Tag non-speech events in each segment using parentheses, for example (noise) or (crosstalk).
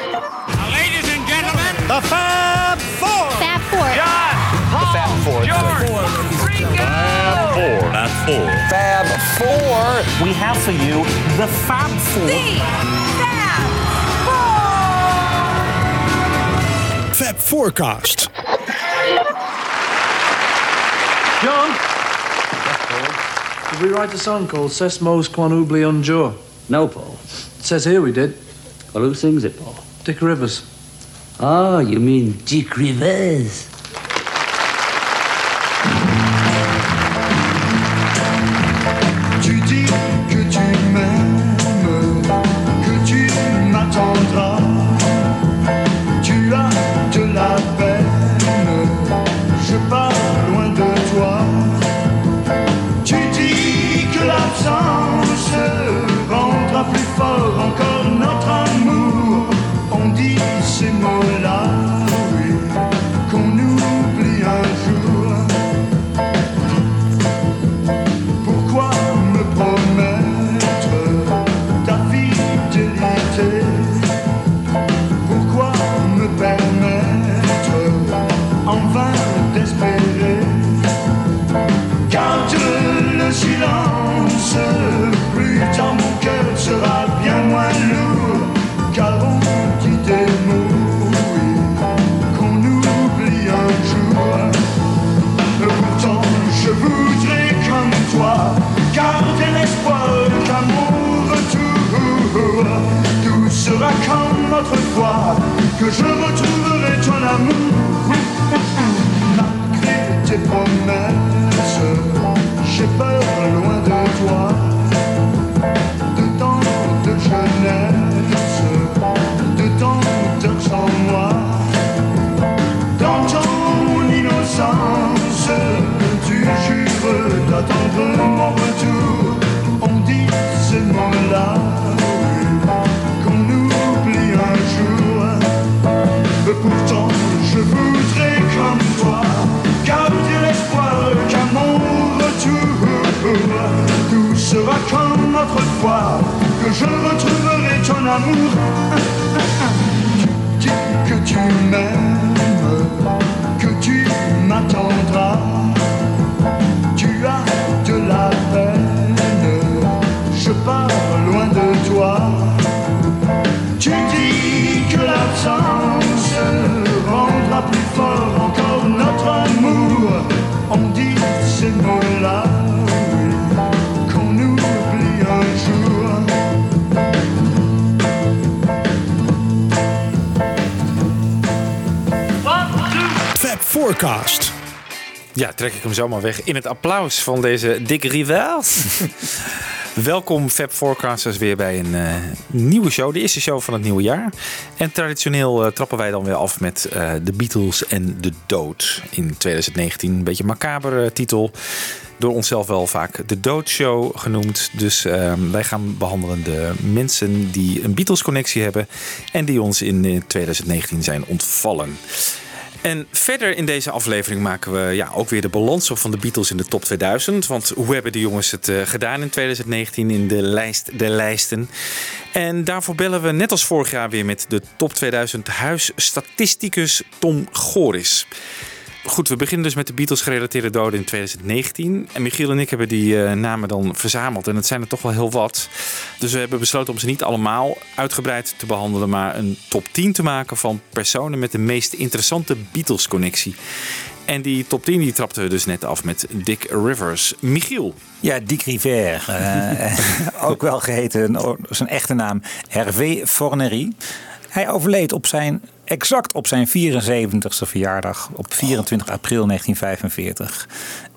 Ladies and gentlemen, The Fab Four. Fab Four. John, Paul, George, Ringo. Fab Four. Fab Four. We have for you the Fab Four. Fab Four. Fab Forecast. John? Did we write a song called Sesmo's Quan Oubli un jour? No, Paul. It says here we did. Well, who sings it, Paul? Dick Rivers. Oh, you mean Dick Rivers? not move. Ka-ching, ka-ching, Ja, trek ik hem zomaar weg in het applaus van deze Dick Rivers. (laughs) Welkom Fab Forecasters weer bij een eh, nieuwe show. De eerste show van het nieuwe jaar. En traditioneel eh, trappen wij dan weer af met eh, de Beatles en de dood in 2019. Een beetje macaber eh, titel. Door onszelf wel vaak de Doodshow genoemd. Dus ehm, wij gaan behandelen de mensen die een Beatles connectie hebben. En die ons in eh, 2019 zijn ontvallen. En verder in deze aflevering maken we ja, ook weer de balans op van de Beatles in de top 2000. Want hoe hebben de jongens het eh, gedaan in 2019 in de lijst de lijsten? En daarvoor bellen we net als vorig jaar weer met de top 2000 huisstatisticus Tom Goris. Goed, we beginnen dus met de Beatles gerelateerde doden in 2019. En Michiel en ik hebben die eh, namen dan verzameld. En het zijn er toch wel heel wat. Dus we hebben besloten om ze niet allemaal uitgebreid te behandelen. Maar een top 10 te maken van personen met de meest interessante Beatles-connectie. En die top 10 die trapten we dus net af met Dick Rivers. Michiel. Ja, Dick River. eh, (laughs) ook wel geheten, zijn echte naam, Hervé Fornery. Hij overleed op zijn, exact op zijn 74ste verjaardag, op 24 april 1945.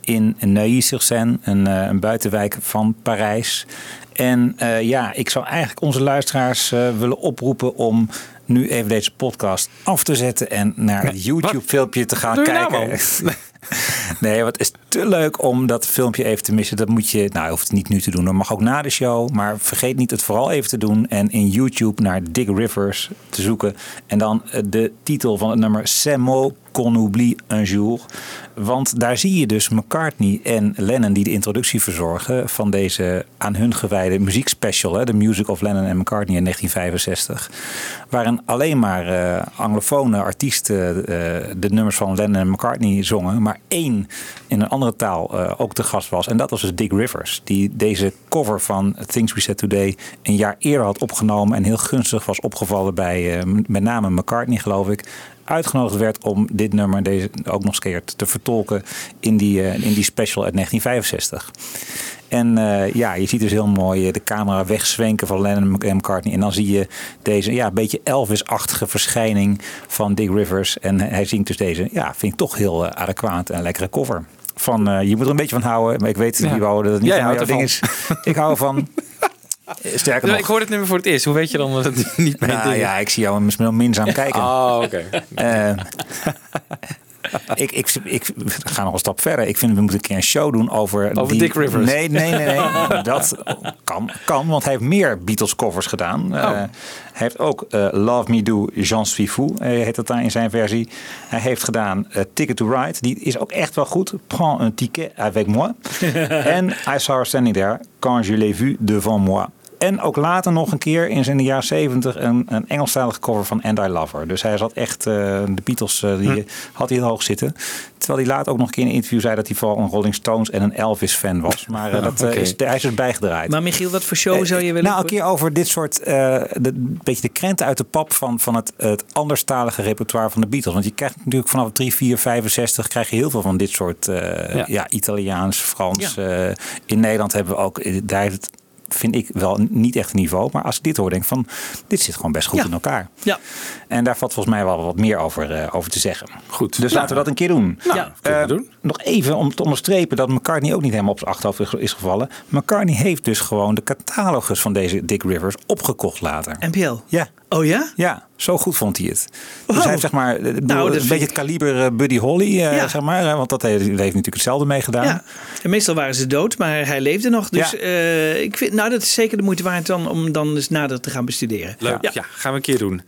In Neuilly-sur-Seine, een, eh, een buitenwijk van Parijs. En eh, ja, ik zou eigenlijk onze luisteraars eh, willen oproepen om nu even deze podcast af te zetten en naar het YouTube-filmpje te gaan nou, kijken. (laughs) (laughs) Nee, het is te leuk om dat filmpje even te missen. Dat moet je, nou, je hoeft het niet nu te doen. Dat mag ook na de show. Maar vergeet niet het vooral even te doen. En in YouTube naar Dick Rivers te zoeken. En dan eh, de titel van het nummer mot qu'on oublie un jour. Want daar zie je dus McCartney en Lennon die de introductie verzorgen van deze aan hun gewijde muziekspecial, hè, The Music of Lennon en McCartney in 1965. Waarin alleen maar eh anglofone artiesten eh, de nummers van Lennon en McCartney zongen, maar één in een andere taal eh, ook te gast was. En dat was dus Dick Rivers, die deze cover van Things We Said Today een jaar eerder had opgenomen en heel gunstig was opgevallen bij met name McCartney, geloof ik uitgenodigd werd om dit nummer deze ook nog eens keer te vertolken in die, eh, in die special uit 1965. En eh, ja, je ziet dus heel mooi eh, de camera wegzwenken van Lennon en McCartney. En dan zie je deze ja, beetje Elvis-achtige verschijning van Dick Rivers. En hij zingt dus deze, ja, vind ik toch heel adequaat en lekkere cover. Van, je moet er een beetje van houden, maar ik weet, Ja. wou dat het niet Jij jouw ding is. (laughs) Ik hou ervan. (laughs) Sterker nog. Ik hoor het nummer voor het eerst. Hoe weet je dan dat het niet mijn Nou ding is? ja, ik zie jou misschien minzaam (laughs) kijken. Oh, oké. Eh, ik, ik, ik ga nog een stap verder. Ik vind we moeten een keer een show doen over. Over die, Dick Rivers. Nee, nee, nee. nee. (laughs) dat kan, kan, want hij heeft meer Beatles covers gedaan. Eh, Oh. hij heeft ook eh, Love Me Do, Jean Suis Fou, eh, heet dat daar in zijn versie. Hij heeft gedaan eh, Ticket to Ride. Die is ook echt wel goed. Prends un ticket avec moi. (laughs) en I Saw Her Standing There, Quand je l'ai vu devant moi. En ook later nog een keer in zijn jaren 70 een, een Engelstalige cover van And I Love Her. Dus hij zat echt, eh, de Beatles eh, die had hij heel hoog zitten. Terwijl hij later ook nog een keer in een interview zei dat hij vooral een Rolling Stones en een Elvis fan was. Maar eh, dat, eh, Oké. is, hij is dus bijgedraaid. Maar Michiel, wat voor show zou je willen? Nou, een keer over dit soort, de, een beetje de krenten uit de pap van, van het, het anderstalige repertoire van de Beatles. Want je krijgt natuurlijk vanaf 3, 4, 65 krijg je heel veel van dit soort, Ja. ja. Italiaans, Frans. in Nederland hebben we ook, daar heeft vind ik wel niet echt niveau. Maar als ik dit hoor, denk ik van, dit zit gewoon best goed Ja. in elkaar. Ja. En daar valt volgens mij wel wat meer over, eh, over te zeggen. Goed. Dus laten we dat een keer doen. Ja. kunnen we Eh, doen. Nog even om te onderstrepen dat McCartney ook niet helemaal op zijn achterhoofd is- is gevallen. McCartney heeft dus gewoon de catalogus van deze Dick Rivers opgekocht later. NPL. Ja, Oh ja? ja, zo goed vond hij het. Dus hij heeft zeg maar, eh, Nou, een vind beetje ik- het kaliber eh, Buddy Holly, eh, Ja. zeg maar. Want dat heeft, heeft natuurlijk hetzelfde mee gedaan. Ja. En meestal waren ze dood, maar hij leefde nog. Dus Ja. eh, ik vind, nou, dat is zeker de moeite waard dan, om dan eens nader te gaan bestuderen. Leuk, ja. gaan we een keer doen.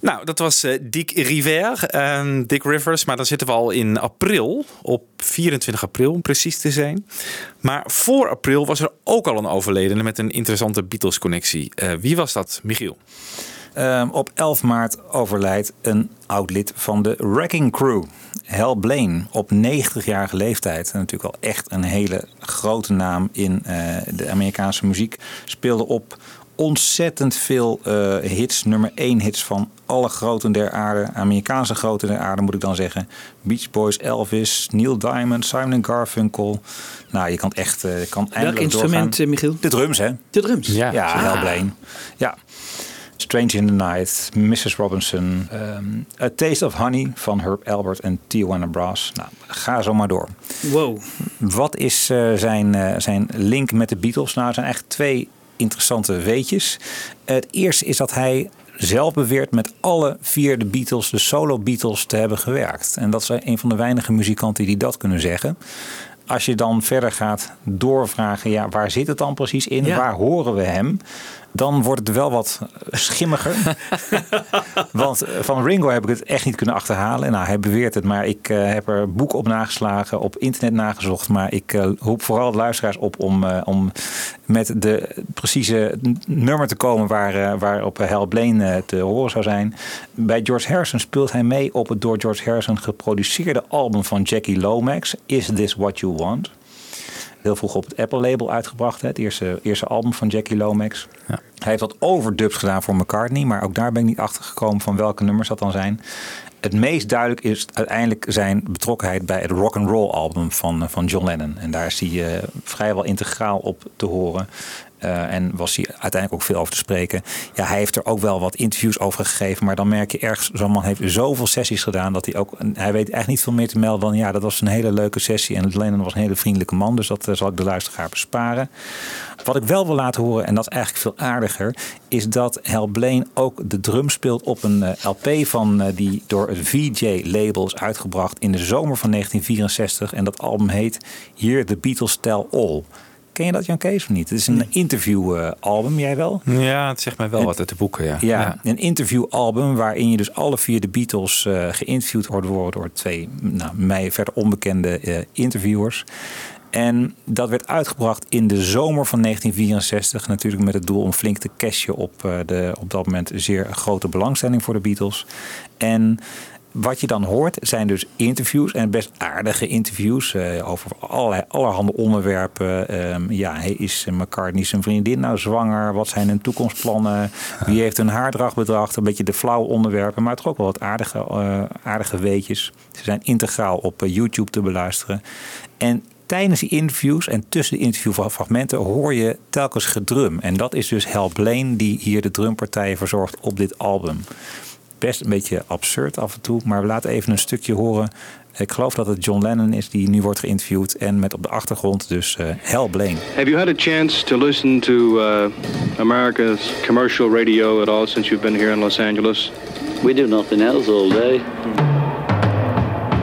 Nou, dat was eh, Dick River, en Dick Rivers. Maar dan zitten we al in april, op 24 april om precies te zijn. Maar voor april was er ook al een overledene met een interessante Beatles-connectie. Eh, wie was dat, Michiel? Ehm, op 11 maart overlijdt een oud lid van de Wrecking Crew. Hal Blaine, op 90-jarige leeftijd. En natuurlijk al echt een hele grote naam in eh, de Amerikaanse muziek. Speelde op ontzettend veel eh, hits. Nummer 1 hits van alle groten der aarde. Amerikaanse groten der aarde moet ik dan zeggen. Beach Boys, Elvis, Neil Diamond, Simon Garfunkel. Nou, je kan het echt eh, je kan Welk eindeloos instrument, doorgaan. Michiel? De drums, hè? De drums. Ja. Ja, Ah. Hal Blaine. Ja. Strange in the Night, Mrs. Robinson, ehm, A Taste of Honey van Herb Albert en Tijuana Brass. Nou, ga zo maar door. Wow. Wat is eh, zijn, eh, zijn link met de Beatles? Nou, er zijn eigenlijk twee interessante weetjes. Het eerste is dat hij zelf beweert met alle vier de Beatles, de solo Beatles, te hebben gewerkt. En dat is een van de weinige muzikanten die dat kunnen zeggen. Als je dan verder gaat doorvragen, ja, waar zit het dan precies in? Ja. Waar horen we hem? Dan wordt het wel wat schimmiger. (laughs) Want eh, van Ringo heb ik het echt niet kunnen achterhalen. Nou, hij beweert het, maar ik eh, heb er boeken op nageslagen, op internet nagezocht. Maar ik eh, roep vooral de luisteraars op om, om met de precieze nummer te komen waar, waarop Hal Blaine te horen zou zijn. Bij George Harrison speelt hij mee op het door George Harrison geproduceerde album van Jackie Lomax, Is This What You Want? Heel vroeg op het Apple-label uitgebracht, hè, het eerste, eerste album van Jackie Lomax. Hij heeft wat overdubs gedaan voor McCartney, maar ook daar ben ik niet achter gekomen van welke nummers dat dan zijn. Het meest duidelijk is uiteindelijk zijn betrokkenheid bij het rock and roll album van, eh, van John Lennon. En daar is hij eh, vrijwel integraal op te horen. Eh, en was hij uiteindelijk ook veel over te spreken. Ja, hij heeft er ook wel wat interviews over gegeven. Maar dan merk je ergens, zo'n man heeft zoveel sessies gedaan. dat hij ook. Hij weet eigenlijk niet veel meer te melden dan. ja, dat was een hele leuke sessie. En Lennon was een hele vriendelijke man. Dus dat eh, zal ik de luisteraar besparen. Wat ik wel wil laten horen, en dat is eigenlijk veel aardiger. is dat Hal Blaine ook de drum speelt op een eh, LP van. die door het VJ-label is uitgebracht in de zomer van 1964. En dat album heet Here the Beatles Tell All. Ken je dat Jan Kees of niet? Het is een interviewalbum, jij wel? Ja, het zegt mij wel wat uit de boeken, ja. Ja, een interviewalbum waarin je dus alle vier de Beatles eh, geïnterviewd wordt worden door twee, nou, mij verder onbekende eh, interviewers. En dat werd uitgebracht in de zomer van 1964. Natuurlijk met het doel om flink te cashen op eh, de op dat moment zeer grote belangstelling voor de Beatles. En wat je dan hoort zijn dus interviews en best aardige interviews eh, over allerlei, allerhande onderwerpen. Ehm, ja, is McCartney zijn vriendin nou zwanger? Wat zijn hun toekomstplannen? Wie heeft een haardracht bedacht? Een beetje de flauwe onderwerpen, maar toch ook wel wat aardige, eh, aardige weetjes. Ze zijn integraal op eh, YouTube te beluisteren. En tijdens die interviews en tussen de interviewfragmenten hoor je telkens gedrum. En dat is dus Hal Blaine die hier de drumpartijen verzorgt op dit album best een beetje absurd af en toe. Maar we laten even een stukje horen. Ik geloof dat het John Lennon is die nu wordt geïnterviewd. En met op de achtergrond dus uh, Hal Blaine. Have you had a chance to listen to uh, America's commercial radio at all since you've been here in Los Angeles? We do nothing else all day.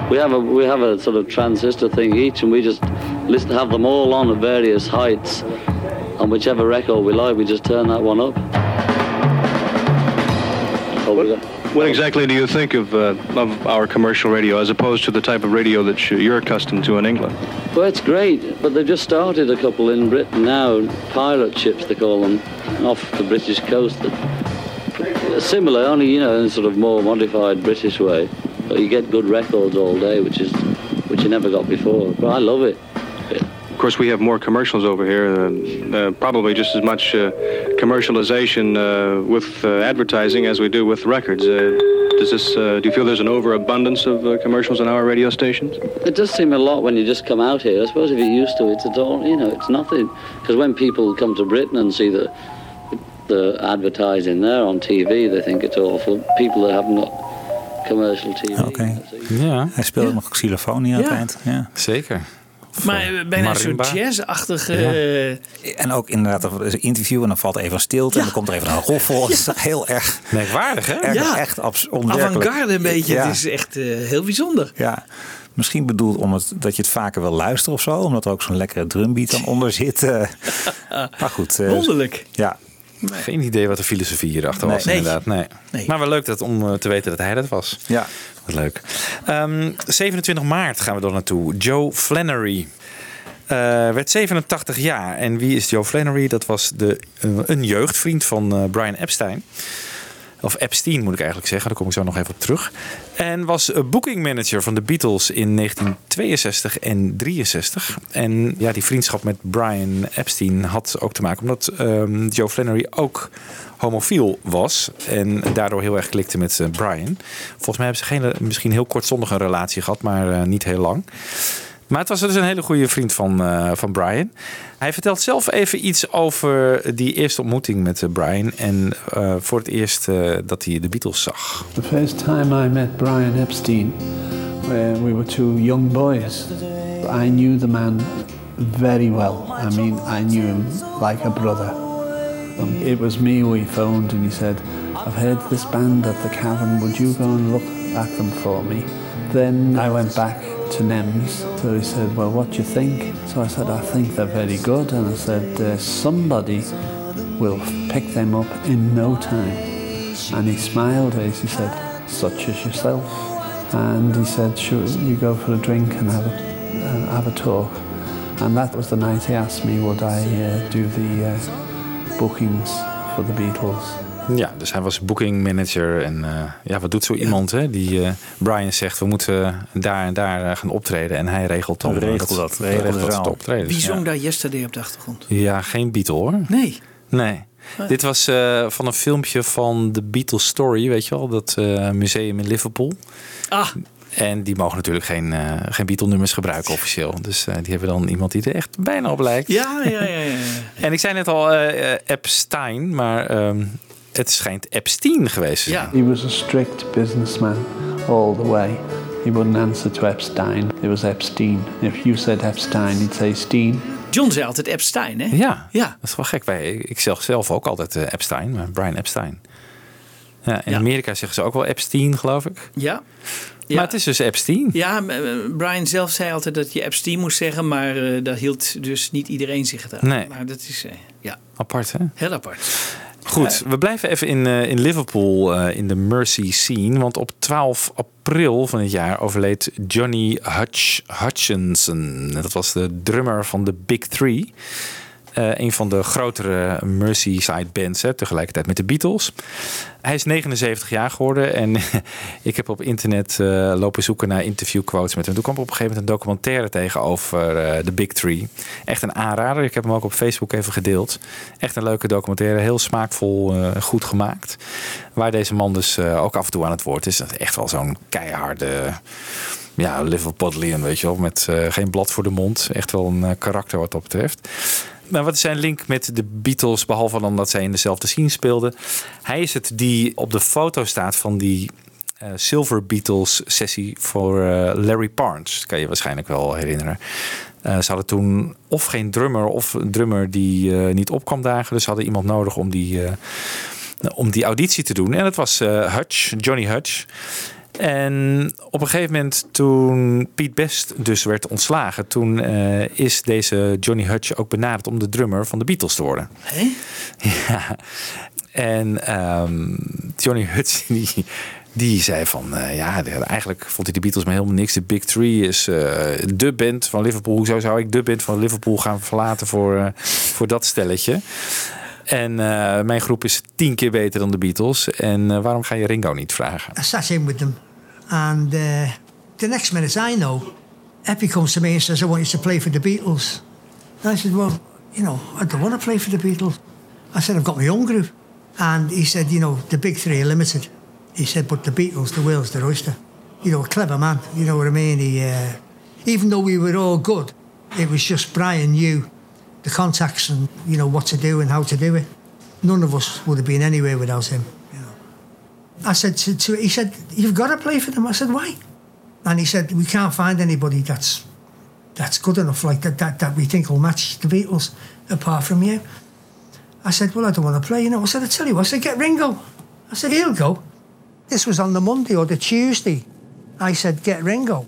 We have a we have a sort of transistor thing each, and we just listen have them all on at various heights. On whichever record we like, we just turn that one up. What exactly do you think of, uh, of our commercial radio as opposed to the type of radio that you're accustomed to in England? Well, it's great, but they've just started a couple in Britain now, pilot ships they call them, off the British coast. Similar, only, you know, in sort of more modified British way. But you get good records all day, which is which you never got before. But I love it. Of course, we have more commercials over here, uh, uh, probably just as much uh, commercialization uh, with uh, advertising as we do with records. Uh, does this? do you feel there's an overabundance of commercials on our radio stations? It does seem a lot when you just come out here. I suppose if you're used to it, it's all you know. It's nothing because when people come to Britain and see the the advertising there on TV, they think it's awful. People that haven't got commercial TV. Oké. Okay. Ja. Hij speelde Ja. nog xylofoon hier aan het eind. Ja. Zeker. Of, Maar eh, bijna soort jazz-achtige... eh, En ook inderdaad er is een interview en dan valt even een stilte en dan komt er even een roffel. (laughs) Het is heel erg, Merkwaardig, hè? erg Ja. echt avant-garde een beetje. Ja. Het is echt eh, heel bijzonder. Ja, misschien bedoeld om het, dat je het vaker wil luisteren of zo. Omdat er ook zo'n lekkere drumbeat dan onder zit. eh. (laughs) maar goed. Wonderlijk. Ja, Geen idee wat de filosofie hierachter Nee. was, inderdaad. Nee. Nee. Maar wel leuk dat, om eh, te weten dat hij dat was. ja. Wat leuk. Ehm, 27 maart gaan we dan naartoe. Joe Flannery. eh, werd 87 jaar. En wie is Joe Flannery? Dat was de, eh, een jeugdvriend van Brian Epstein. Of Epstein moet ik eigenlijk zeggen. Daar kom ik zo nog even op terug. En was eh, booking manager van de Beatles in 1962 en 63. En ja, die vriendschap met Brian Epstein had ook te maken omdat ehm, Joe Flannery ook homofiel was. En daardoor heel erg klikte met eh, Brian. Volgens mij hebben ze geen, misschien heel kortstondig een relatie gehad, maar eh, niet heel lang. Maar het was dus een hele goede vriend van, eh, van Brian. Hij vertelt zelf even iets over die eerste ontmoeting met eh, Brian. En eh, voor het eerst eh, dat hij de Beatles zag. The first time I met Brian Epstein, where we were two young boys, I knew the man very well. I mean, I knew him like a brother. Um, it was me he phoned and he said, I've heard this band at the Cavern, would you go and look at them for me? Then I went back to NEMS, so he said, well, what do you think? So I said, I think they're very good, and I said, uh, somebody will pick them up in no time. And he smiled as he said, such as yourself. And he said, should we go for a drink and have a, uh, have a talk? And that was the night he asked me, would I uh, do the uh, bookings for the Beatles? Ja, dus hij was booking manager. En eh, ja, wat doet zo iemand hè? Die eh, Brian zegt, we moeten daar en daar eh, gaan optreden. En hij regelt dan Regelt dat, regelt regelt dat optreden. Wie zong daar Yesterday op de achtergrond? ja. geen Beatle hoor. Nee. Nee. Dit was eh, van een filmpje van The Beatles Story, weet je wel? Dat eh, museum in Liverpool. Ah, En die mogen natuurlijk geen, eh geen Beatle-nummers gebruiken officieel. Dus eh, die hebben dan iemand die er echt bijna op lijkt. ja, ja, ja. ja. (laughs) En ik zei net al Epstein, maar ehm, het schijnt Epstein geweest te zijn. Ja. He was a strict businessman all the way. He wouldn't answer to Epstein. It was Epstein. If you said Epstein, he'd say Steen. John zei altijd Epstein, hè? Ja, Ja. dat is wel gek. Ik zeg zelf ook altijd eh, Epstein, maar Brian Epstein. Ja, in Ja. Amerika zeggen ze ook wel Epstein, geloof ik. Ja. Maar het is dus Epstein. Ja, Brian zelf zei altijd dat je Epstein moest zeggen, maar eh daar hield dus niet iedereen zich aan. Nee. Maar dat is eh, ja, Apart, hè? heel apart. Goed, we blijven even in, eh, in Liverpool eh, in de Mercy scene. Want op 12 april van dit jaar overleed Johnny Hutch Hutchinson. Dat was de drummer van de Big Three. Eh, een van de grotere Merseyside bands, hè, tegelijkertijd met de Beatles. Hij is 79 jaar geworden en (laughs) ik heb op internet eh, lopen zoeken naar interviewquotes met hem. Toen kwam op een gegeven moment een documentaire tegen over eh, de Big Three. Echt een aanrader. Ik heb hem ook op Facebook even gedeeld. Echt een leuke documentaire, heel smaakvol, eh, goed gemaakt. Waar deze man dus eh, ook af en toe aan het woord is. Is echt wel zo'n keiharde ja, Liverpudlian, weet je wel. Met eh, geen blad voor de mond. Echt wel een eh, karakter wat dat betreft. Maar wat is zijn link met de Beatles, behalve dan dat zij in dezelfde scene speelden? Hij is het die op de foto staat van die eh, Silver Beatles sessie voor eh, Larry Parnes. Dat kan je waarschijnlijk wel herinneren. Eh, ze hadden toen of geen drummer of een drummer die niet op kwam dagen. Dus ze hadden iemand nodig om die, om die auditie te doen. En dat was Hutch, Johnny Hutch. En op een gegeven moment toen Pete Best dus werd ontslagen... toen eh, is deze Johnny Hutch ook benaderd om de drummer van de Beatles te worden. Hè? (laughs) Ja. En ehm, Johnny Hutch (laughs) die, die zei van... eh, ja, eigenlijk vond hij de Beatles maar helemaal niks. De Big Three is eh, de band van Liverpool. Hoezo zou ik de band van Liverpool gaan verlaten voor, voor dat stelletje? En eh, mijn groep is tien keer beter dan de Beatles. En eh, waarom ga je Ringo niet vragen? I sat in with them, and uh, the next minute I know, Eppie comes to me and says, I want you to play for the Beatles. And I said, Well, you know, I don't want to play for the Beatles. I said, I've got my own group. And he said, You know, the big three are limited. He said, But the Beatles, the whale's the oyster. You know, a clever man, you know what I mean? He, uh, even though we were all good, it was just Brian knew the contacts and, you know, what to do and how to do it. None of us would have been anywhere without him. You know. I said to, to he said, You've got to play for them. I said, Why? And he said, We can't find anybody that's that's good enough, like that, that, that we think will match the Beatles apart from you. I said, Well, I don't want to play, you know. I said, I tell you what, I said, Get Ringo. I said, He'll go. This was on the Monday or the Tuesday. I said, Get Ringo.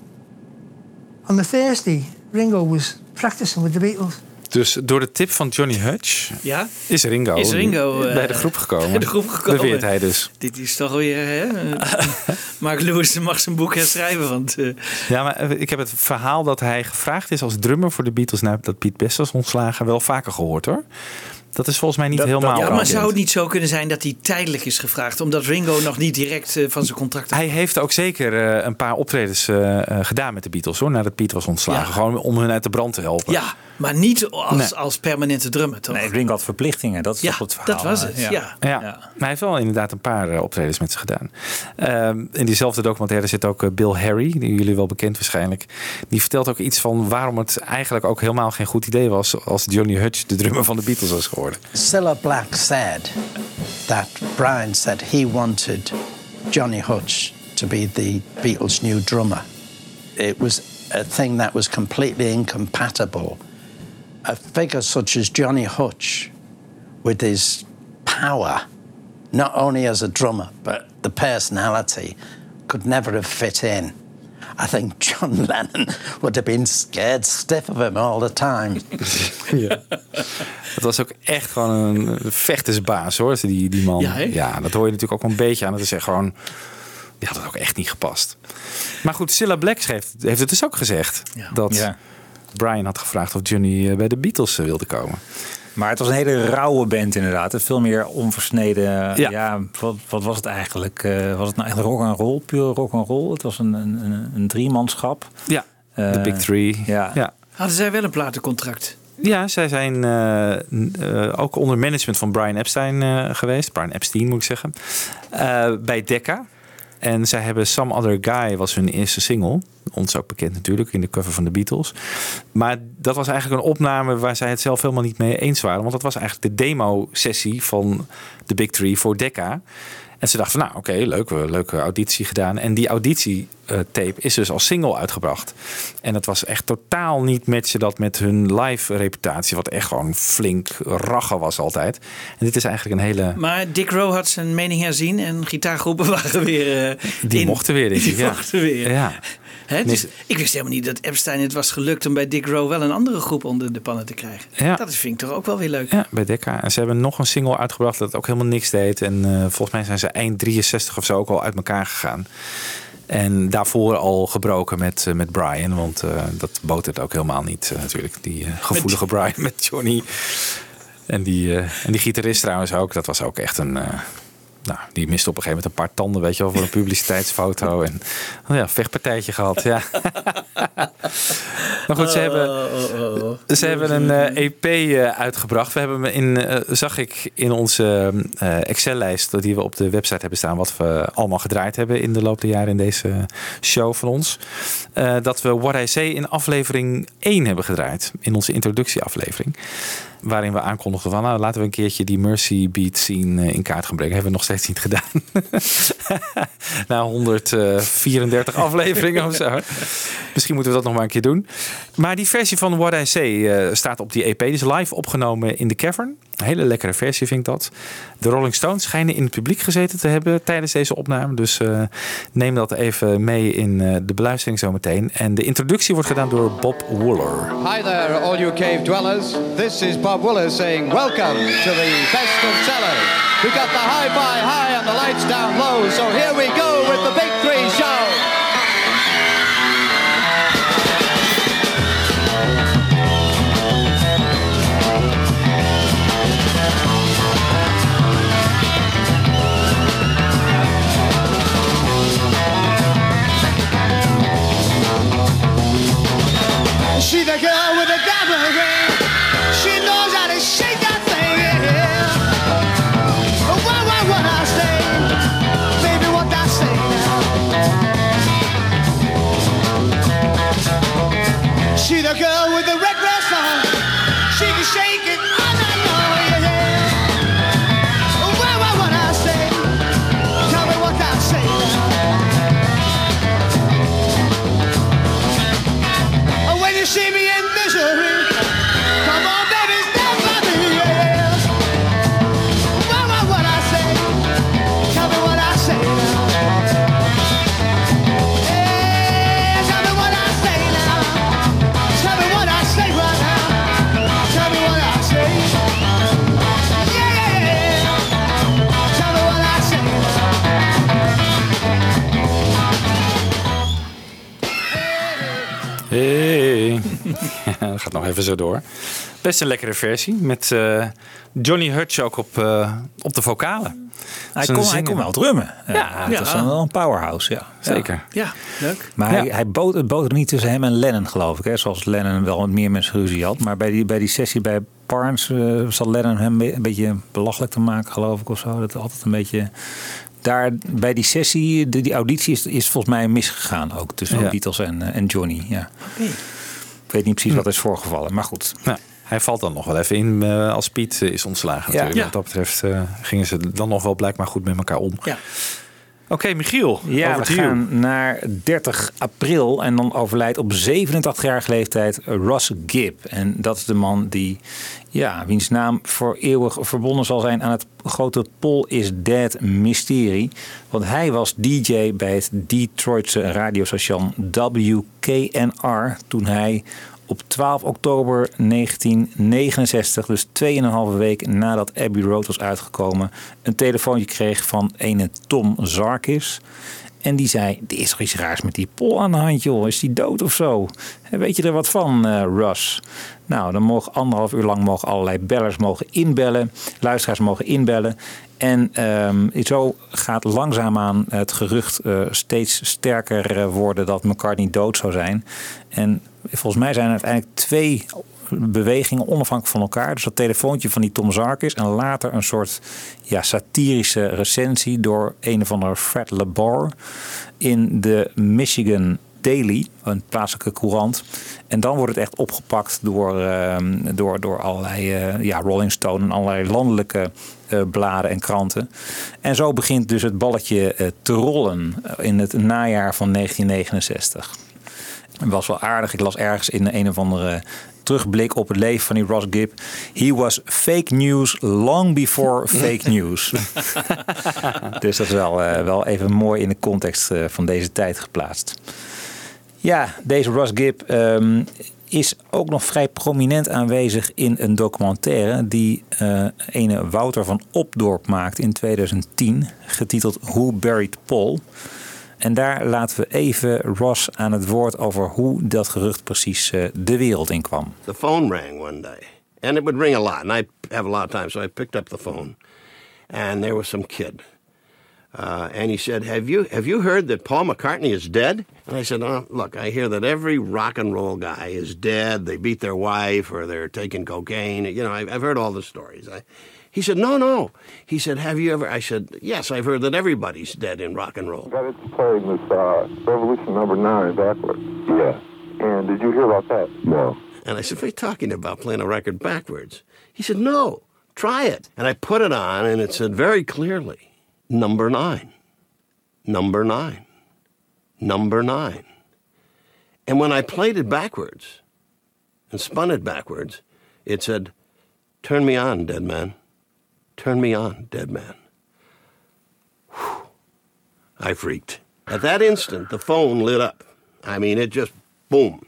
On the Thursday, Ringo was practicing with the Beatles. Dus door de tip van Johnny Hutch Ja? is Ringo, Is Ringo, eh, bij de groep gekomen. bij de groep gekomen. Beweert hij dus. Dit is toch weer, hè? (laughs) Mark Lewis mag zijn boek herschrijven, want... eh, Ja, maar ik heb het verhaal dat hij gevraagd is als drummer voor de Beatles... nadat Piet Best was ontslagen, wel vaker gehoord hoor. Dat is volgens mij niet helemaal ja, maar zou het niet zo kunnen zijn dat hij tijdelijk is gevraagd? Omdat Ringo nog niet direct eh, van zijn contract af Hij heeft ook zeker eh, een paar optredens eh, eh, gedaan met de Beatles hoor, nadat Piet was ontslagen. Ja. Gewoon om hun uit de brand te helpen. Ja, maar niet als, Nee. als permanente drummer, toch? Nee, Ringo had verplichtingen. Dat is Ja, toch het verhaal. dat was het, ja. Ja, maar hij heeft wel inderdaad een paar eh, optredens met ze gedaan. Ehm, in diezelfde documentaire zit ook eh, Bill Harry, die jullie wel bekend waarschijnlijk. Die vertelt ook iets van waarom het eigenlijk ook helemaal geen goed idee was als Johnny Hutch de drummer van de Beatles was geworden. Cilla Black said that Brian said he wanted Johnny Hutch to be the Beatles' new drummer. It was a thing that was completely incompatible. A figure such as Johnny Hutch, with his power, not only as a drummer, but the personality, could never have fit in. I think John (laughs) Lennon would have been scared stiff of him all the time. (laughs) Ja. Het was ook echt gewoon een vechtersbaas hoor, die, die man. Ja, dat hoor je natuurlijk ook een beetje aan. Dat is echt gewoon. Die had het ook echt niet gepast. Maar goed, Cilla Black schreef, heeft het dus ook gezegd. Dat Ja. Brian had gevraagd of Johnny eh, bij de Beatles eh, wilde komen. Maar het was een hele rauwe band inderdaad. Veel meer onversneden. Ja. Ja, wat, wat was het eigenlijk? Eh, was het nou echt rock and roll, puur rock and roll? Het was een, een, een, een driemanschap. Ja, de Big Three. Ja. ja. Hadden zij wel een platencontract? Ja, zij zijn eh, eh, ook onder management van Brian Epstein eh, geweest. Brian Epstein moet ik zeggen. Eh, bij Decca. En zij hebben Some Other Guy was hun eerste single. Ons ook bekend natuurlijk in de cover van de Beatles. Maar dat was eigenlijk een opname waar zij het zelf helemaal niet mee eens waren. Want dat was eigenlijk de demo-sessie van de Big Three voor Decca. En ze dachten van, nou oké, leuk, we- leuke auditie gedaan. En die auditietape is dus als single uitgebracht. En het was echt totaal niet matchen dat met hun live reputatie. Wat echt gewoon flink raggen was altijd. En dit is eigenlijk een hele... Maar Dick Rowe had zijn mening herzien en gitaargroepen (laughs) waren weer. eh, Die in. mochten weer, denk ik. Die ja. mochten weer. Ja. Hè, dus ik wist helemaal niet dat Epstein het was gelukt om bij Dick Rowe wel een andere groep onder de pannen te krijgen. Ja. Dat vind ik toch ook wel weer leuk. Ja, bij Decca. En ze hebben nog een single uitgebracht dat ook helemaal niks deed. En eh, volgens mij zijn ze eind 63 of zo ook al uit elkaar gegaan. En daarvoor al gebroken met, eh, met Brian. Want eh, dat botert ook helemaal niet natuurlijk. Die gevoelige Brian met Johnny. En die, en die gitarist trouwens ook. Dat was ook echt een... nou, die miste op een gegeven moment een paar tanden, weet je wel, voor een (laughs) publiciteitsfoto. En oh ja, vechtpartijtje gehad, ja. (laughs) maar goed, ze hebben, ze hebben een eh, EP eh, uitgebracht. We hebben hem in, eh, zag ik in onze Excel-lijst die we op de website hebben staan, wat we allemaal gedraaid hebben in de loop der jaren in deze show van ons. dat we What I Say in aflevering 1 hebben gedraaid, in onze introductieaflevering. Waarin we aankondigden van, nou laten we een keertje die Mercy Beat scene eh, in kaart gaan brengen. Hebben we nog steeds niet gedaan. (laughs) Na 134 (laughs) afleveringen of zo. Misschien moeten we dat nog maar een keer doen. Maar die versie van What I Say eh, staat op die EP. Die is live opgenomen in de Cavern. Hele lekkere versie vind ik dat. De Rolling Stones schijnen in het publiek gezeten te hebben tijdens deze opname. Dus eh, neem dat even mee in eh, de beluistering zometeen. En de introductie wordt gedaan door Bob Wooler. Hi there, all you cave dwellers. This is Bob Willer saying welcome to the best of cello. We got the hi-fi high and the lights down low, so here we go Hey. (laughs) Ja, dat gaat nog even zo door. Best een lekkere versie. Met eh, Johnny Hutch ook op, eh, op de vocalen. Hij kon, hij kon wel drummen. Ja, Ja, dat is ja. dan wel een powerhouse, ja. Zeker. Ja, leuk. Maar hij, hij bood, het bood er niet tussen hem en Lennon, geloof ik. Hè? Zoals Lennon wel wat meer mensen ruzie had. Maar bij die, bij die sessie bij Barnes eh, zat Lennon hem een beetje belachelijk te maken, geloof ik. Of zo. Dat altijd een beetje... Daar bij die sessie, de, die auditie is, is volgens mij misgegaan ook. Tussen Ja. Beatles en, eh, en Johnny. Ja. Ik weet niet precies wat er is voorgevallen. Maar goed. Nou, hij valt dan nog wel even in eh, als Piet eh, is ontslagen natuurlijk. Ja. Wat dat betreft eh, gingen ze dan nog wel blijkbaar goed met elkaar om. Ja. Oké, Michiel. Ja, over we you. gaan naar 30 april en dan overlijdt op 87-jarige leeftijd Ross Gibb. En dat is de man die, ja, wiens naam voor eeuwig verbonden zal zijn aan het grote Paul is Dead mysterie. Want hij was DJ bij het Detroitse radiostation WKNR toen hij op 12 oktober 1969, dus 2,5 week nadat Abbey Road was uitgekomen, een telefoontje kreeg van ene Tom Zarkis. En die zei, er is toch iets raars met die Paul aan de hand, joh. Is die dood of zo? Weet je er wat van, eh, Russ? Nou, dan mogen anderhalf uur lang mogen allerlei bellers mogen inbellen. Luisteraars mogen inbellen. En ehm, zo gaat langzaamaan het gerucht eh, steeds sterker eh, worden dat McCartney dood zou zijn. En volgens mij zijn er uiteindelijk twee bewegingen onafhankelijk van elkaar. Dus dat telefoontje van die Tom Zarkis en later een soort ja, satirische recensie door een of andere Fred LeBar in de Michigan Daily, een plaatselijke courant. En dan wordt het echt opgepakt door, ehm, door, door allerlei eh, ja, Rolling Stone en allerlei landelijke eh, bladen en kranten. En zo begint dus het balletje eh, te rollen in het najaar van 1969. Het was wel aardig. Ik las ergens in een of andere terugblik op het leven van die Ross Gibb. He was fake news long before (laughs) fake news. (laughs) dus dat is wel, wel even mooi in de context van deze tijd geplaatst. Ja, deze Ross Gibb ehm, is ook nog vrij prominent aanwezig in een documentaire die eh ene Wouter van Opdorp maakt in 2010, getiteld Who Buried Paul. En daar laten we even Ross aan het woord over hoe dat gerucht precies eh, de wereld in kwam. The phone rang one day, and it would ring a lot, and I have a lot of time, so I picked up the phone, and there was some kid, uh, and he said, "Have you have you heard that Paul McCartney is dead?" And I said, oh, "Look, I hear that every rock and roll guy is dead. They beat their wife, or they're taking cocaine. You know, I, I've heard all the stories." I, he said, "No, no." He said, "Have you ever?" I said, "Yes, I've heard that everybody's dead in rock and roll." Got it playing this uh, Revolution number nine backwards. Yeah. And did you hear about that? No. And I said, What are you talking about playing a record backwards? He said, No, try it. And I put it on, and it said very clearly, number nine, number nine, number nine. And when I played it backwards and spun it backwards, it said, Turn me on, dead man. Turn me on, dead man. Whew. I freaked. At that instant, the phone lit up. I mean, it just boom.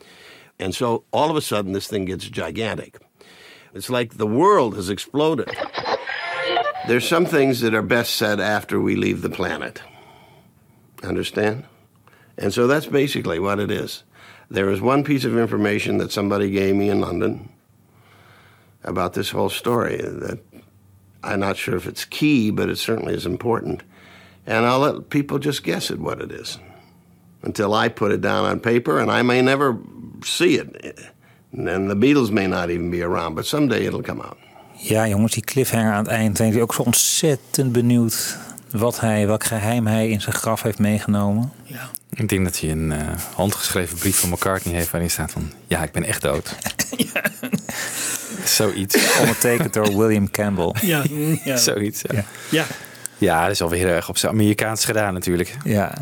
And so all of a sudden, this thing gets gigantic. It's like the world has exploded. There's some things that are best said after we leave the planet. Understand? And so that's basically what it is. There is one piece of information that somebody gave me in London about this whole story that I'm not sure if it's key, but it certainly is important. And I'll let people just guess at what it is until I put it down on paper, and I may never see it. And the Beatles may not even be around, but someday it'll come out. Ja, jongens, die cliffhanger aan het eind. Ben ik ook zo ontzettend benieuwd wat hij, welk geheim hij in zijn graf heeft meegenomen. Ja. Ik denk dat hij een eh, handgeschreven brief van McCartney heeft waarin staat van... Ja, ik ben echt dood. (laughs) Zoiets. (laughs) Ondertekend door William Campbell. (laughs) Ja, ja. Zoiets, ja. Ja. ja. Ja, dat is alweer heel erg op zijn Amerikaans gedaan natuurlijk. Ja,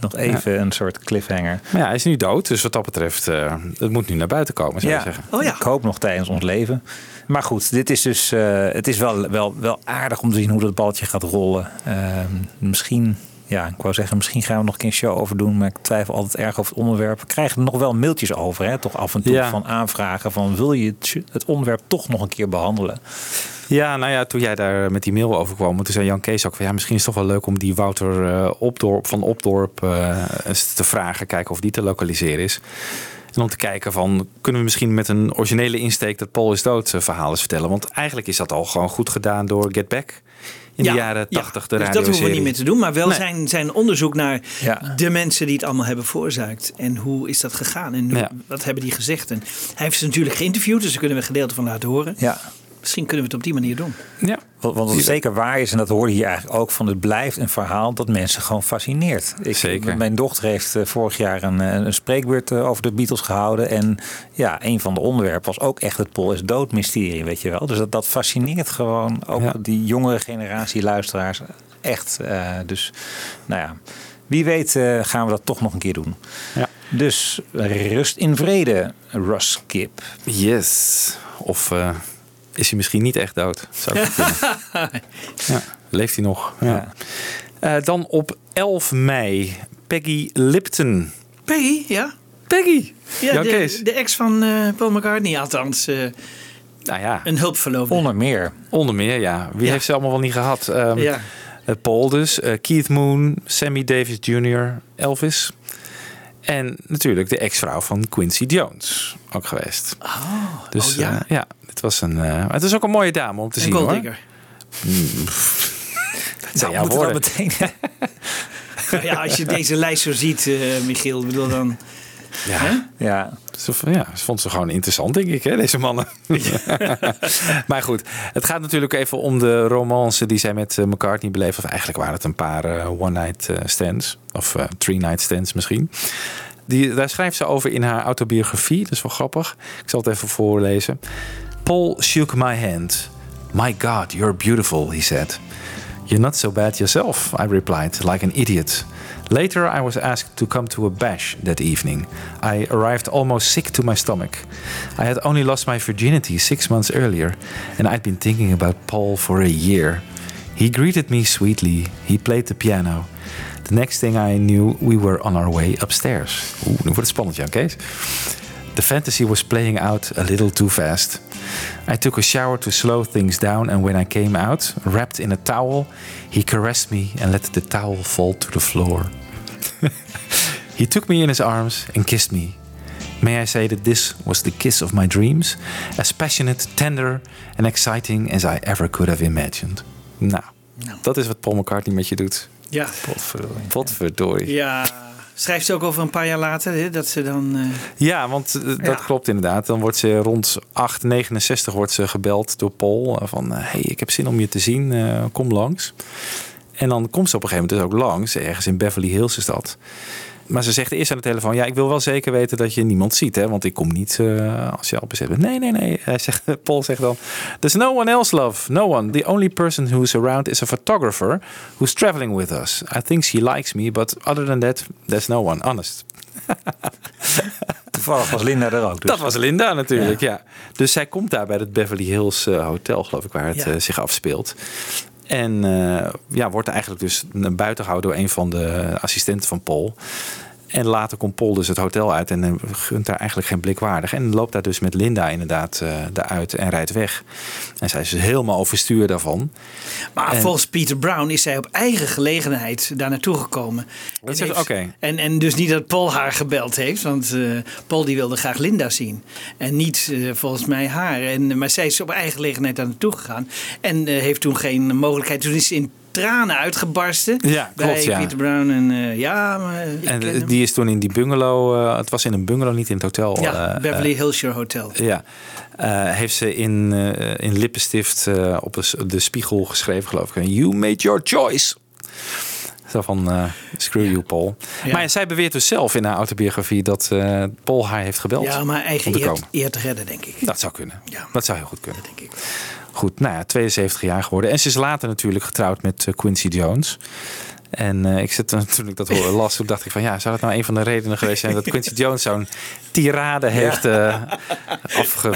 nog even een soort cliffhanger. Maar ja, hij is nu dood, dus wat dat betreft, eh, het moet nu naar buiten komen, zou je Ja, zeggen. Oh ja. ik hoop nog tijdens ons leven. Maar goed, dit is dus, eh, het is wel, wel, wel aardig om te zien hoe dat balletje gaat rollen. Ehm, misschien, ja, ik wou zeggen, misschien gaan we nog een keer een show over doen. Maar ik twijfel altijd erg over het onderwerp. We krijgen er nog wel mailtjes over, hè, toch af en toe Ja. van aanvragen van wil je het, het onderwerp toch nog een keer behandelen? Ja, nou ja, toen jij daar met die mail over kwam, toen zei Jan Kees ook van ja, misschien is het toch wel leuk om die Wouter eh, Opdorp van Opdorp eh, eens te vragen, kijken of die te lokaliseren is. En om te kijken van, kunnen we misschien met een originele insteek dat Paul is dood eh, verhaal eens vertellen? Want eigenlijk is dat al gewoon goed gedaan door Get Back in de jaren 80, de dus dat hoeven we niet meer te doen. Maar wel Nee. zijn, zijn onderzoek naar Ja. de mensen die het allemaal hebben veroorzaakt. En hoe is dat gegaan? En hoe- Ja. wat hebben die gezegd? En hij heeft ze natuurlijk geïnterviewd, dus daar kunnen we een gedeelte van laten horen. Ja. Misschien kunnen we het op die manier doen. Ja. Want, want wat zeker waar is, en dat hoorde je hier eigenlijk ook van, het blijft een verhaal dat mensen gewoon fascineert. Ik, Zeker. Mijn dochter heeft eh, vorig jaar een, eh, een spreekbeurt eh, over de Beatles gehouden. En ja, een van de onderwerpen was ook echt het Paul is dood mysterie, weet je wel. Dus dat, dat fascineert gewoon ook Ja. die jongere generatie luisteraars echt. Eh, dus nou ja, wie weet gaan we dat toch nog een keer doen. Ja. Dus rust in vrede, Russ Kip. Yes. Of eh, is hij misschien niet echt dood? Zou ik (laughs) ja. Leeft hij nog? Ja. Eh, dan op 11 mei, Peggy Lipton. Peggy, ja? Peggy! Ja, de, Kees. de ex van eh, Paul McCartney, althans. eh, Nou ja, een hulpverloofde. Onder meer. onder meer, ja. Wie Ja. heeft ze allemaal wel niet gehad? Ehm, Ja. eh, Paul dus, eh, Keith Moon, Sammy Davis Jr., Elvis. En natuurlijk de ex-vrouw van Quincy Jones, ook geweest. Oh, Dus oh ja. eh, ja, het was een. eh, het is ook een mooie dame om te Een zien hoor. Mm, (laughs) Dat zijn jouw meteen... (laughs) Nou ja, als je deze lijst zo ziet, eh, Michiel, bedoel dan... Ja. Ja. Ze, ja, ze vond ze gewoon interessant, denk ik, hè, deze mannen. (laughs) maar goed, het gaat natuurlijk even om de romance die zij met eh, McCartney beleefde. Of eigenlijk waren het een paar eh, one-night eh, stands. Of three-night stands misschien. Die, daar schrijft ze over in haar autobiografie. Dat is wel grappig. Ik zal het even voorlezen. Paul shook my hand. My God, you're beautiful, he said. You're not so bad yourself, I replied, like an idiot. Later, I was asked to come to a bash that evening. I arrived almost sick to my stomach. I had only lost my virginity six months earlier, and I'd been thinking about Paul for a year. He greeted me sweetly. He played the piano. The next thing I knew, we were on our way upstairs. Oeh, nu wordt het spannend, Jan Kees. The fantasy was playing out a little too fast. I took a shower to slow things down, and when I came out, wrapped in a towel, he caressed me and let the towel fall to the floor. (laughs) he took me in his arms and kissed me. May I say that this was the kiss of my dreams, as passionate, tender, and exciting as I ever could have imagined. Nou, dat is wat Paul McCartney met je doet. Ja. Potverdorie. Potverdorie. Ja, schrijft ze ook over een paar jaar later hè, dat ze dan. eh, Ja, want eh, dat Ja. klopt inderdaad. Dan wordt ze rond 869 wordt ze gebeld door Paul. eh, Van, eh, hey, ik heb zin om je te zien, kom langs. En dan komt ze op een gegeven moment dus ook langs. Ergens in Beverly Hills is dat. Maar ze zegt eerst aan de telefoon... ja, ik wil wel zeker weten dat je niemand ziet. Hè, want ik kom niet eh, als je al bezet bent. Nee, nee, nee. Hij zegt, (laughs) Paul zegt dan... There's no one else, love. No one. The only person who's around is a photographer... who's traveling with us. I think she likes me, but other than that... there's no one. Honest. (laughs) Toevallig was Linda er ook. Dus. Dat was Linda natuurlijk, ja. Dus zij komt daar bij het Beverly Hills eh, Hotel, geloof ik, waar het Ja. eh, zich afspeelt. En eh, ja, wordt eigenlijk dus naar buiten gehouden door een van de assistenten van Paul. En later komt Paul dus het hotel uit en eh, gunt daar eigenlijk geen blik waardig. En loopt daar dus met Linda inderdaad eh daaruit en rijdt weg. En zij is dus helemaal overstuur daarvan. Maar En- volgens Peter Brown is zij op eigen gelegenheid daar naartoe gekomen. Dat En heeft-. En, en dus niet dat Paul haar gebeld heeft, want eh, Paul die wilde graag Linda zien. En niet volgens mij haar. En, maar zij is op eigen gelegenheid daar naartoe gegaan. En heeft toen geen mogelijkheid. Toen is in tranen uitgebarsten Ja, bij klopt, ja. Peter Brown. En eh, ja, maar En hem. die is toen in die bungalow, eh, het was in een bungalow, niet in het hotel. ja, eh, Beverly Hills Shore Hotel. Ja, heeft ze in, in lippenstift op de, spiegel geschreven, geloof ik. You made your choice. Zo van, eh, screw you, Paul. Ja. Maar zij beweert dus zelf in haar autobiografie dat Paul haar heeft gebeld. Ja, maar eigen om te eer, eer te redden, denk ik. Dat zou kunnen. Ja. Dat zou heel goed kunnen. denk ik. Goed, nou ja, 72 jaar geworden. En ze is later natuurlijk getrouwd met eh, Quincy Jones. En eh, ik zit toen ik dat hoorde, las, toen dacht ik van ja, zou dat nou een van de redenen geweest zijn dat Quincy Jones zo'n tirade heeft eh,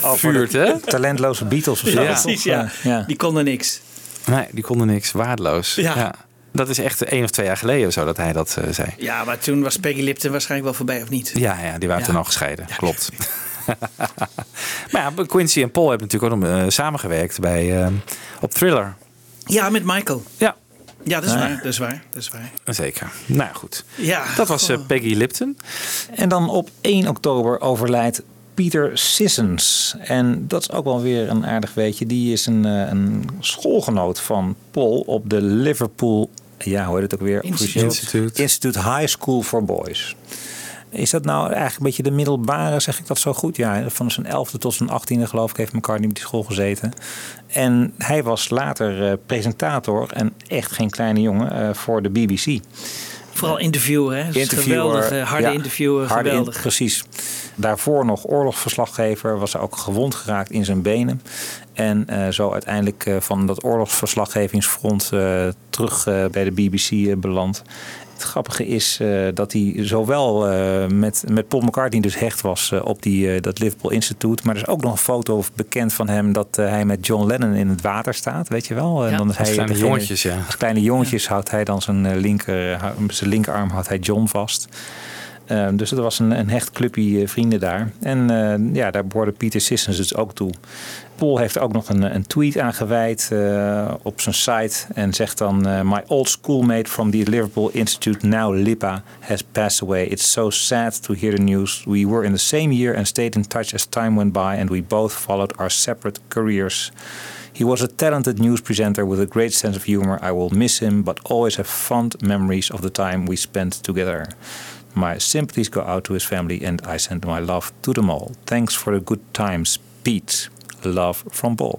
afgevuurd, hè? Talentloze Beatles of zo. Ja. Precies, ja. Ja. Die konden niks. Nee, die konden niks, waardeloos. Ja. Dat is echt één of twee jaar geleden of zo dat hij dat zei. Ja, maar toen was Peggy Lipton waarschijnlijk wel voorbij, of niet? Ja, ja die waren Ja. toen al gescheiden, klopt. (laughs) (laughs) maar ja, Quincy en Paul hebben natuurlijk ook nog eh, samengewerkt bij, eh, op Thriller. Ja, met Michael. Ja. Ja, dat is Ja. waar. Dat is waar. Dat is waar. Zeker. Nou goed. Ja. Dat was eh. Peggy Lipton. En dan op 1 oktober overlijdt Peter Sissons. En dat is ook wel weer een aardig weetje. Die is een, een schoolgenoot van Paul op de Liverpool... Ja, hoe heet het ook weer? Institute. Institute. Institute High School for Boys. Is dat nou eigenlijk een beetje de middelbare, zeg ik dat zo goed? Ja, van zijn elfde tot zijn achttiende geloof ik heeft McCartney op die school gezeten. En hij was later eh, presentator en echt geen kleine jongen eh, voor de BBC. Vooral interviewer, hè? Is Interviewer, geweldig. harde ja, interviewer, harde in- geweldig. precies. Daarvoor nog oorlogsverslaggever, was hij ook gewond geraakt in zijn benen. En eh, zo uiteindelijk van dat oorlogsverslaggevingsfront terug bij de BBC beland. Het grappige is eh, dat hij zowel eh, met, met Paul McCartney dus hecht was eh, op die, dat Liverpool Institute. Maar er is ook nog een foto bekend van hem dat hij met John Lennon in het water staat, weet je wel. En Ja. dan is Als hij kleine degene- jongetjes, ja. Als kleine jongetjes houdt hij dan zijn, linker, zijn linkerarm houdt hij John vast. Ehm, dus dat was een, een hecht clubje vrienden daar. En ja, daar behoorde Peter Sissons dus ook toe. Paul heeft ook nog een, een tweet aan gewijd eh, op zijn site. En zegt dan: eh, My old schoolmate from the Liverpool Institute, now Lipa, has passed away. It's so sad to hear the news. We were in the same year and stayed in touch as time went by, and we both followed our separate careers. He was a talented news presenter with a great sense of humor. I will miss him, but always have fond memories of the time we spent together. My sympathies go out to his family, and I send my love to them all. Thanks for the good times, Pete. Love from Paul.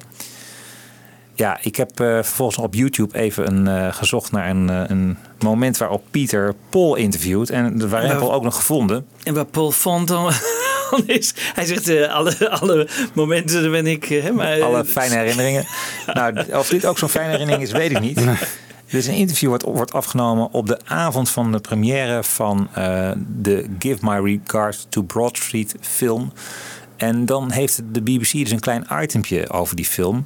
Ja, ik heb eh, vervolgens op YouTube even een, eh, gezocht naar een, eh, een moment waarop Pieter Paul interviewt. En waar Ja. Paul ook nog gevonden. En waar Paul Font dan (laughs) is. Hij zegt alle, alle momenten ben ik. hè, maar, eh, Alle fijne herinneringen. (laughs) nou, of dit ook zo'n fijne herinnering is, weet ik niet. Dit is een interview wat wordt afgenomen op de avond van de première van de Give My Regards to Broad Street film. En dan heeft de BBC dus een klein itempje over die film.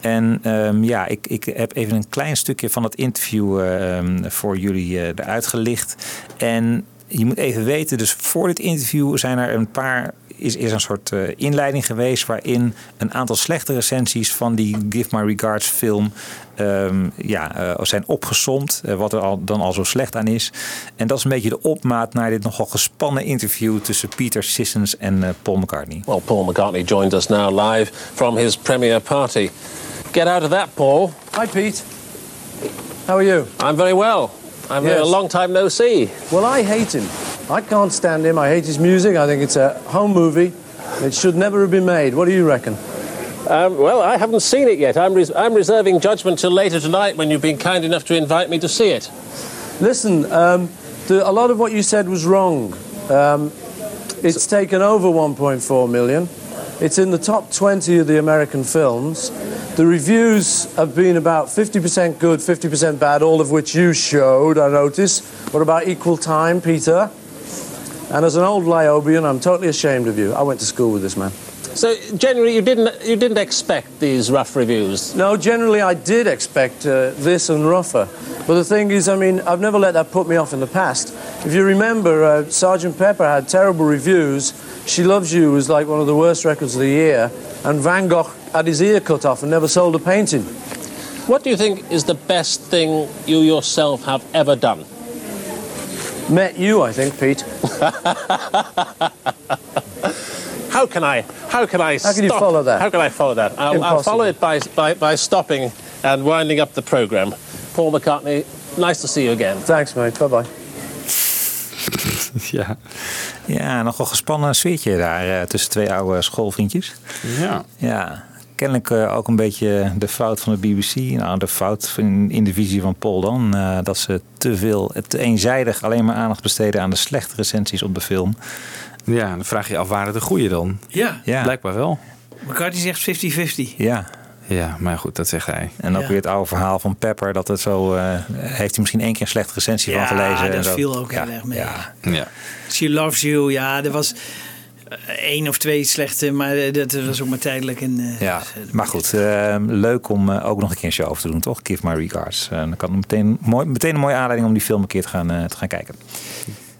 En ehm, ja, ik, ik heb even een klein stukje van het interview ehm, voor jullie eh, eruit gelicht. En je moet even weten, dus voor dit interview zijn er een paar. Is, is een soort eh, inleiding geweest waarin een aantal slechte recensies van die Give My Regards film ehm, ja, eh, zijn opgesomd. eh, wat er al, dan al zo slecht aan is. En dat is een beetje de opmaat naar dit nogal gespannen interview tussen Peter Sissons en eh, Paul McCartney. Well, Paul McCartney joined us now live from his premiere party. Get out of that, Paul. Hi, Pete. How are you? I'm very well. I'm Yes. a long time no see. Well, I hate him. I can't stand him. I hate his music. I think it's a home movie. It should never have been made. What do you reckon? Um, well, I haven't seen it yet. I'm, res- I'm reserving judgment till later tonight when you've been kind enough to invite me to see it. Listen, um, the, a lot of what you said was wrong. Um, it's taken over 1.4 million. It's in the top 20 of the American films. The reviews have been about 50% good, 50% bad, all of which you showed, I notice. What about Equal Time, Peter? And as an old Liobian, I'm totally ashamed of you. I went to school with this man. So, generally, you didn't, you didn't expect these rough reviews? No, generally I did expect uh, this and rougher. But the thing is, I mean, I've never let that put me off in the past. If you remember, uh, Sergeant Pepper had terrible reviews. She Loves You was like one of the worst records of the year. And Van Gogh had his ear cut off and never sold a painting. What do you think is the best thing you yourself have ever done? Met you, I think, Pete. (laughs) How can I? How can I? How can you stop? follow that? How can I follow that? I'll, I'll follow it by, by by stopping and winding up the program. Paul McCartney, nice to see you again. Thanks, mate. Bye bye. (laughs) Ja. Ja, nogal gespannen sfeertje daar eh, tussen twee oude schoolvriendjes. Ja. Ja, kennelijk eh, ook een beetje de fout van de BBC. Nou, de fout in, in de visie van Paul dan. eh, dat ze te veel, te eenzijdig alleen maar aandacht besteden aan de slechte recensies op de film. Ja, dan vraag je je af, waren de goede dan? Ja. Ja. Blijkbaar wel. McCartney zegt 50-50. Ja. Ja, maar goed, dat zegt hij. En ook Ja. weer het oude verhaal van Pepper. Dat het zo, eh, heeft hij misschien één keer een slechte recensie Ja, van gelezen. en dat zo. viel ook ja. heel erg mee. Ja. Ja. She Loves You, ja, er was één of twee slechte, maar eh, dat was ook maar tijdelijk. En, eh, Ja, maar goed, eh, leuk om eh, ook nog een keer een show over te doen, toch? Give My Regards. Eh, dan kan het meteen, mooi, meteen een mooie aanleiding om die film een keer te gaan, eh, te gaan kijken.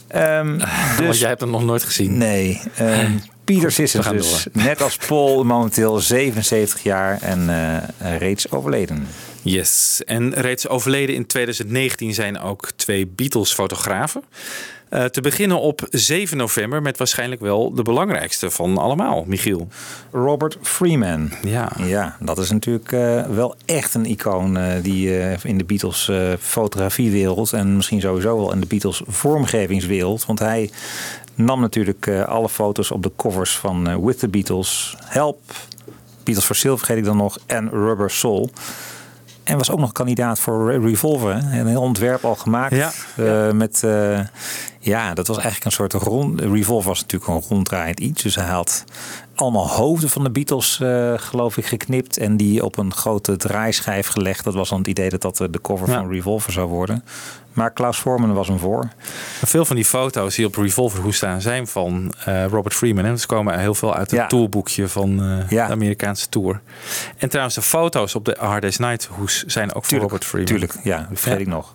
Ehm, (laughs) Want dus, jij hebt hem nog nooit gezien. nee, ehm, (laughs) Pieter gaan dus, (laughs) net als Paul, momenteel 77 jaar en eh, reeds overleden. Yes. En reeds overleden in 2019 zijn ook twee Beatles-fotografen. Eh, te beginnen op 7 november met waarschijnlijk wel de belangrijkste van allemaal, Michiel. Robert Freeman. Ja. Ja, dat is natuurlijk eh, wel echt een icoon eh, die in de Beatles fotografiewereld en misschien sowieso wel in de Beatles vormgevingswereld. Want hij nam natuurlijk alle foto's op de covers van With the Beatles, Help, Beatles for Sale vergeet ik dan nog en Rubber Soul. En was ook nog kandidaat voor Re- Revolver. Hè? Een heel ontwerp al gemaakt. Ja. Eh, met, eh, ja, dat was eigenlijk een soort rond. Revolver was natuurlijk een ronddraaiend iets. Dus hij had allemaal hoofden van de Beatles, eh, geloof ik, geknipt. En die op een grote draaischijf gelegd. Dat was dan het idee dat dat de cover Ja. van Revolver zou worden. Maar Klaus Voorman was hem voor. Veel van die foto's die op Revolver Hoe staan zijn van eh, Robert Freeman. En ze komen heel veel uit het Ja. tourboekje van eh, Ja. de Amerikaanse tour. En trouwens, de foto's op de Hard Day's Night hoes zijn ook van Robert Freeman. Tuurlijk, ja, dat vergeet Ja. ik nog.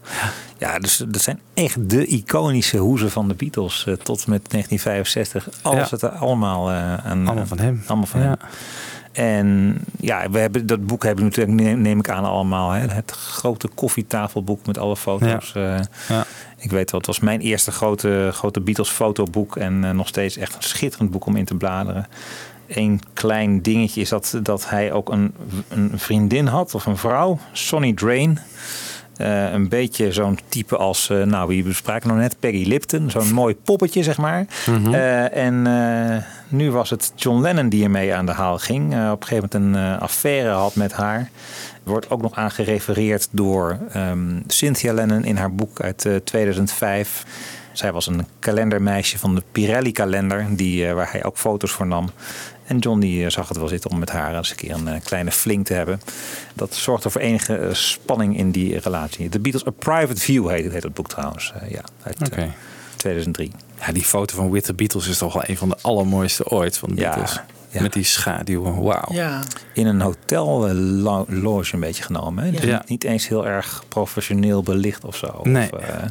Ja, dus dat zijn echt de iconische hoezen van de Beatles eh, tot met 1965. Alles het er allemaal aan. Allemaal van hem. Allemaal van Ja. hem. En ja, we hebben dat boek hebben we natuurlijk, neem, ik aan, allemaal. Hè? Het grote koffietafelboek met alle foto's. eh. Ja. Ik weet wel, het was mijn eerste grote, grote Beatles fotoboek. En eh, nog steeds echt een schitterend boek om in te bladeren. Eén klein dingetje is dat, dat hij ook een, een vriendin had, of een vrouw, Sonny Drain. Eh, een beetje zo'n type als, eh, nou wie bespraken nog net, Peggy Lipton. Zo'n mooi poppetje, zeg maar. Mhm. Eh, en nu was het John Lennon die ermee aan de haal ging. Op een gegeven moment een affaire had met haar. Wordt ook nog aan gerefereerd door ehm, Cynthia Lennon in haar boek uit eh, 2005. Zij was een kalendermeisje van de Pirelli-kalender, die, waar hij ook foto's voor nam. En John die eh, zag het wel zitten om met haar eens een keer een eh, kleine flink te hebben. Dat zorgde voor enige eh, spanning in die relatie. The Beatles A Private View heet, heet het boek trouwens. Ja, uit eh, Oké. 2003. Ja, die foto van With the Beatles is toch wel een van de allermooiste ooit van de Beatles. ja. Met die schaduwen, wauw. Ja. In een hotel lo- loge een beetje genomen. Hè? Dus Ja. niet, niet eens heel erg professioneel belicht of zo. Nee. Of, eh,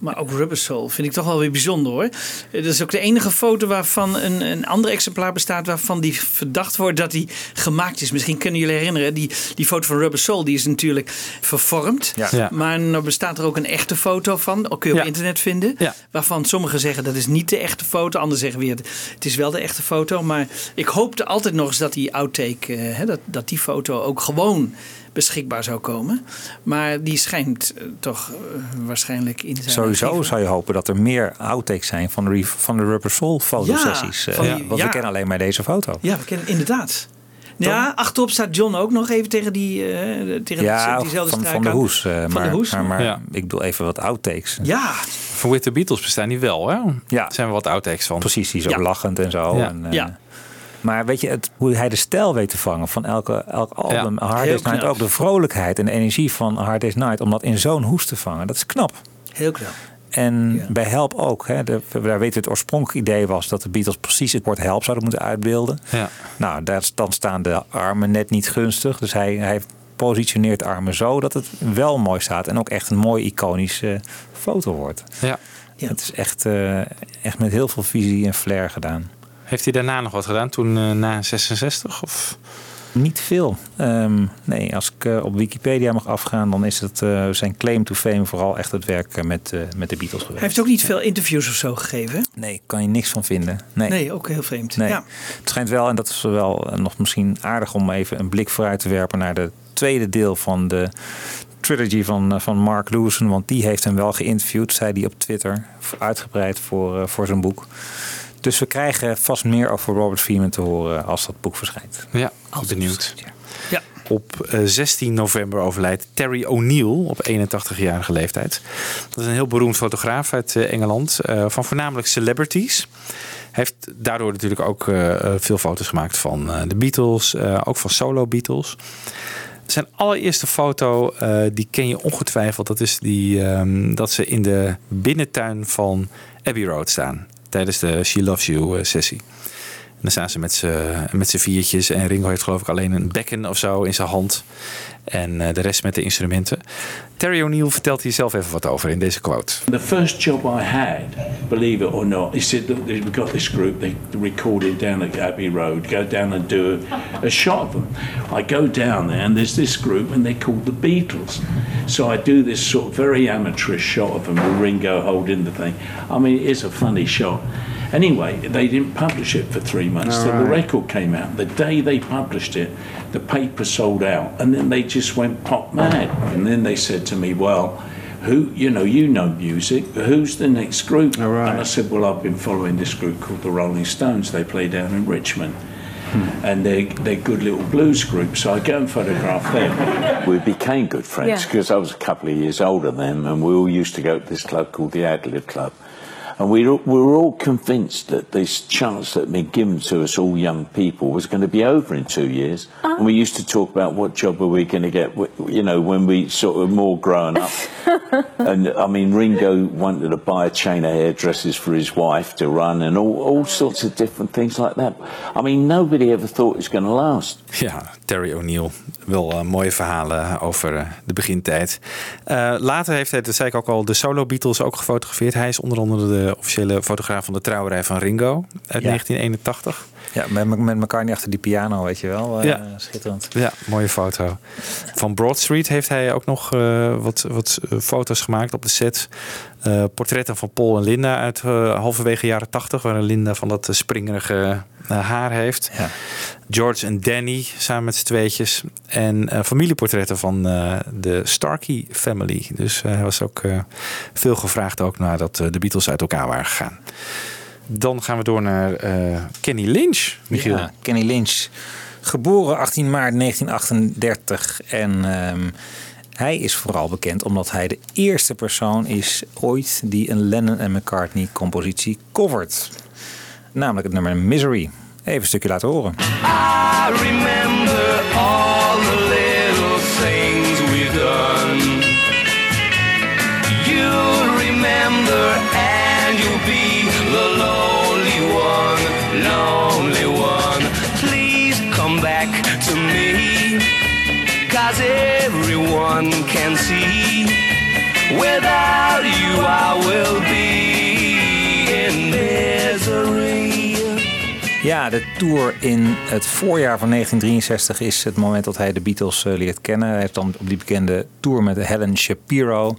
Maar ook Rubber Soul vind ik toch wel weer bijzonder hoor. Dat is ook de enige foto waarvan een, een ander exemplaar bestaat waarvan die verdacht wordt dat die gemaakt is. Misschien kunnen jullie herinneren, die, die foto van Rubber Soul die is natuurlijk vervormd. Ja. Ja. Maar nou bestaat er ook een echte foto van. Dat kun je op Ja. internet vinden. Waarvan sommigen zeggen dat is niet de echte foto. Anderen zeggen weer het is wel de echte foto. Maar ik hoopte altijd nog eens dat die outtake, eh, hè, dat, dat die foto ook gewoon beschikbaar zou komen. Maar die schijnt eh, toch eh, waarschijnlijk in zijn Sowieso archieven. zou je hopen dat er meer outtakes zijn van de, van de Rubber Soul fotosessies. Ja, Eh, die- want ja. we kennen alleen maar deze foto. Ja, we kennen inderdaad. Ja, achterop staat John ook nog even tegen die uh, tegen Ja, diezelfde van, straat van de hoes. Van maar, de hoes. Maar, maar Ja. ik bedoel even wat outtakes. Ja, Van With the Beatles bestaan die wel, hè? Ja. Er zijn wel wat outtakes van. Precies, die is ook Ja. lachend en zo. Ja. En, eh, Ja. Maar weet je, het, hoe hij de stijl weet te vangen van elke, elk album. A Hard Day's Night, ook de vrolijkheid en de energie van Hard Day's Night. Om dat in zo'n hoes te vangen, dat is knap. heel knap. En Ja. bij Help ook. Hè, de, daar weten we het oorspronkelijke idee was dat de Beatles precies het woord help zouden moeten uitbeelden. Ja. Nou, daar, dan staan de armen net niet gunstig. Dus hij, hij positioneert de armen zo dat het wel mooi staat. En ook echt een mooi iconische foto wordt. Ja. Ja. Het is echt, eh, echt met heel veel visie en flair gedaan. Heeft hij daarna nog wat gedaan toen eh, na 66? Of? Niet veel. Ehm, nee, als ik eh, op Wikipedia mag afgaan, dan is het eh, zijn claim to fame vooral echt het werk met, eh, met de Beatles geweest. Hij heeft ook niet veel interviews of zo gegeven. Nee, kan je niks van vinden. Nee. Nee, ook heel vreemd. Nee. Ja. Het schijnt wel, en dat is wel nog misschien aardig om even een blik vooruit te werpen naar de tweede deel van de trilogy van, van Mark Lewison. Want die heeft hem wel geïnterviewd, zei hij op Twitter, uitgebreid voor, voor zijn boek. Dus we krijgen vast meer over Robert Freeman te horen als dat boek verschijnt. Ja, benieuwd. Ja. Op eh, 16 november overlijdt Terry O'Neill op 81-jarige leeftijd. Dat is een heel beroemd fotograaf uit eh, Engeland, eh, van voornamelijk celebrities. Hij heeft daardoor natuurlijk ook eh, eh, veel foto's gemaakt van eh, de Beatles, eh, ook van solo Beatles. Zijn allereerste foto, eh, die ken je ongetwijfeld. Dat is die, ehm, dat ze in de binnentuin van Abbey Road staan. Tijdens de She Loves You eh, sessie. Dan staan ze met z'n viertjes. En Ringo heeft geloof ik alleen een bekken of zo in zijn hand. En eh, de rest met de instrumenten. Terry O'Neill vertelt hier zelf even wat over in deze quote. The first job I had, believe it or not, said, look, we've got this group, they recorded down at Abbey Road, go down and do a, shot of them. I go down there and there's this group and they're called the Beatles. So I do this sort of very amateurish shot of them with Ringo holding the thing. I mean, it is a funny shot. Anyway, they didn't publish it for three months till the record came out. The day they published it, the paper sold out, and then they just went pop mad. And then they said to me, "Well, who? You know, you know music. Who's the next group?" And I said, "Well, I've been following this group called the Rolling Stones. They play down in Richmond." Hmm. And they're, they're good little blues group, so I go and photograph them. We became good friends Yeah. because I was a couple of years older than them, and we all used to go to this club called the Adler Club. And we, we were all convinced that this chance that had been given to us, all young people, was going to be over in two years. Ah. And we used to talk about what job are we going to get, you know, when we sort of more grown up. (laughs) and I mean, Ringo wanted to buy a chain of hairdressers for his wife to run, and all, all sorts of different things like that. I mean, nobody ever thought it was going to last. Ja, Terry O'Neill. Wel eh, mooie verhalen over eh, de begintijd. Eh, later heeft hij, dat zei ik ook al, de solo Beatles ook gefotografeerd. Hij is onder andere de officiële fotograaf van de trouwerij van Ringo uit Ja. 1981. Ja, met, met McCartney achter die piano, weet je wel. eh, Ja. Schitterend. Ja, mooie foto. Van Broad Street heeft hij ook nog eh, wat, wat eh, foto's gemaakt op de set. Portretten van Paul en Linda uit halverwege jaren 80, waarin Linda van dat springerige haar heeft. George en Danny samen met z'n tweetjes. En familieportretten van de Starkey family. Dus hij was ook veel gevraagd ook nadat de Beatles uit elkaar waren gegaan. Dan gaan we door naar eh, Kenny Lynch, Michiel. Ja, Kenny Lynch. Geboren 18 maart 1938. En ehm, hij is vooral bekend omdat hij de eerste persoon is ooit die een Lennon en McCartney compositie covert. Namelijk het nummer Misery. Even een stukje laten horen. I remember all the can see. Without you, I will be in misery. Ja, de tour in het voorjaar van 1963 is het moment dat hij de Beatles eh, leert kennen. Hij heeft dan op die bekende tour met Helen Shapiro.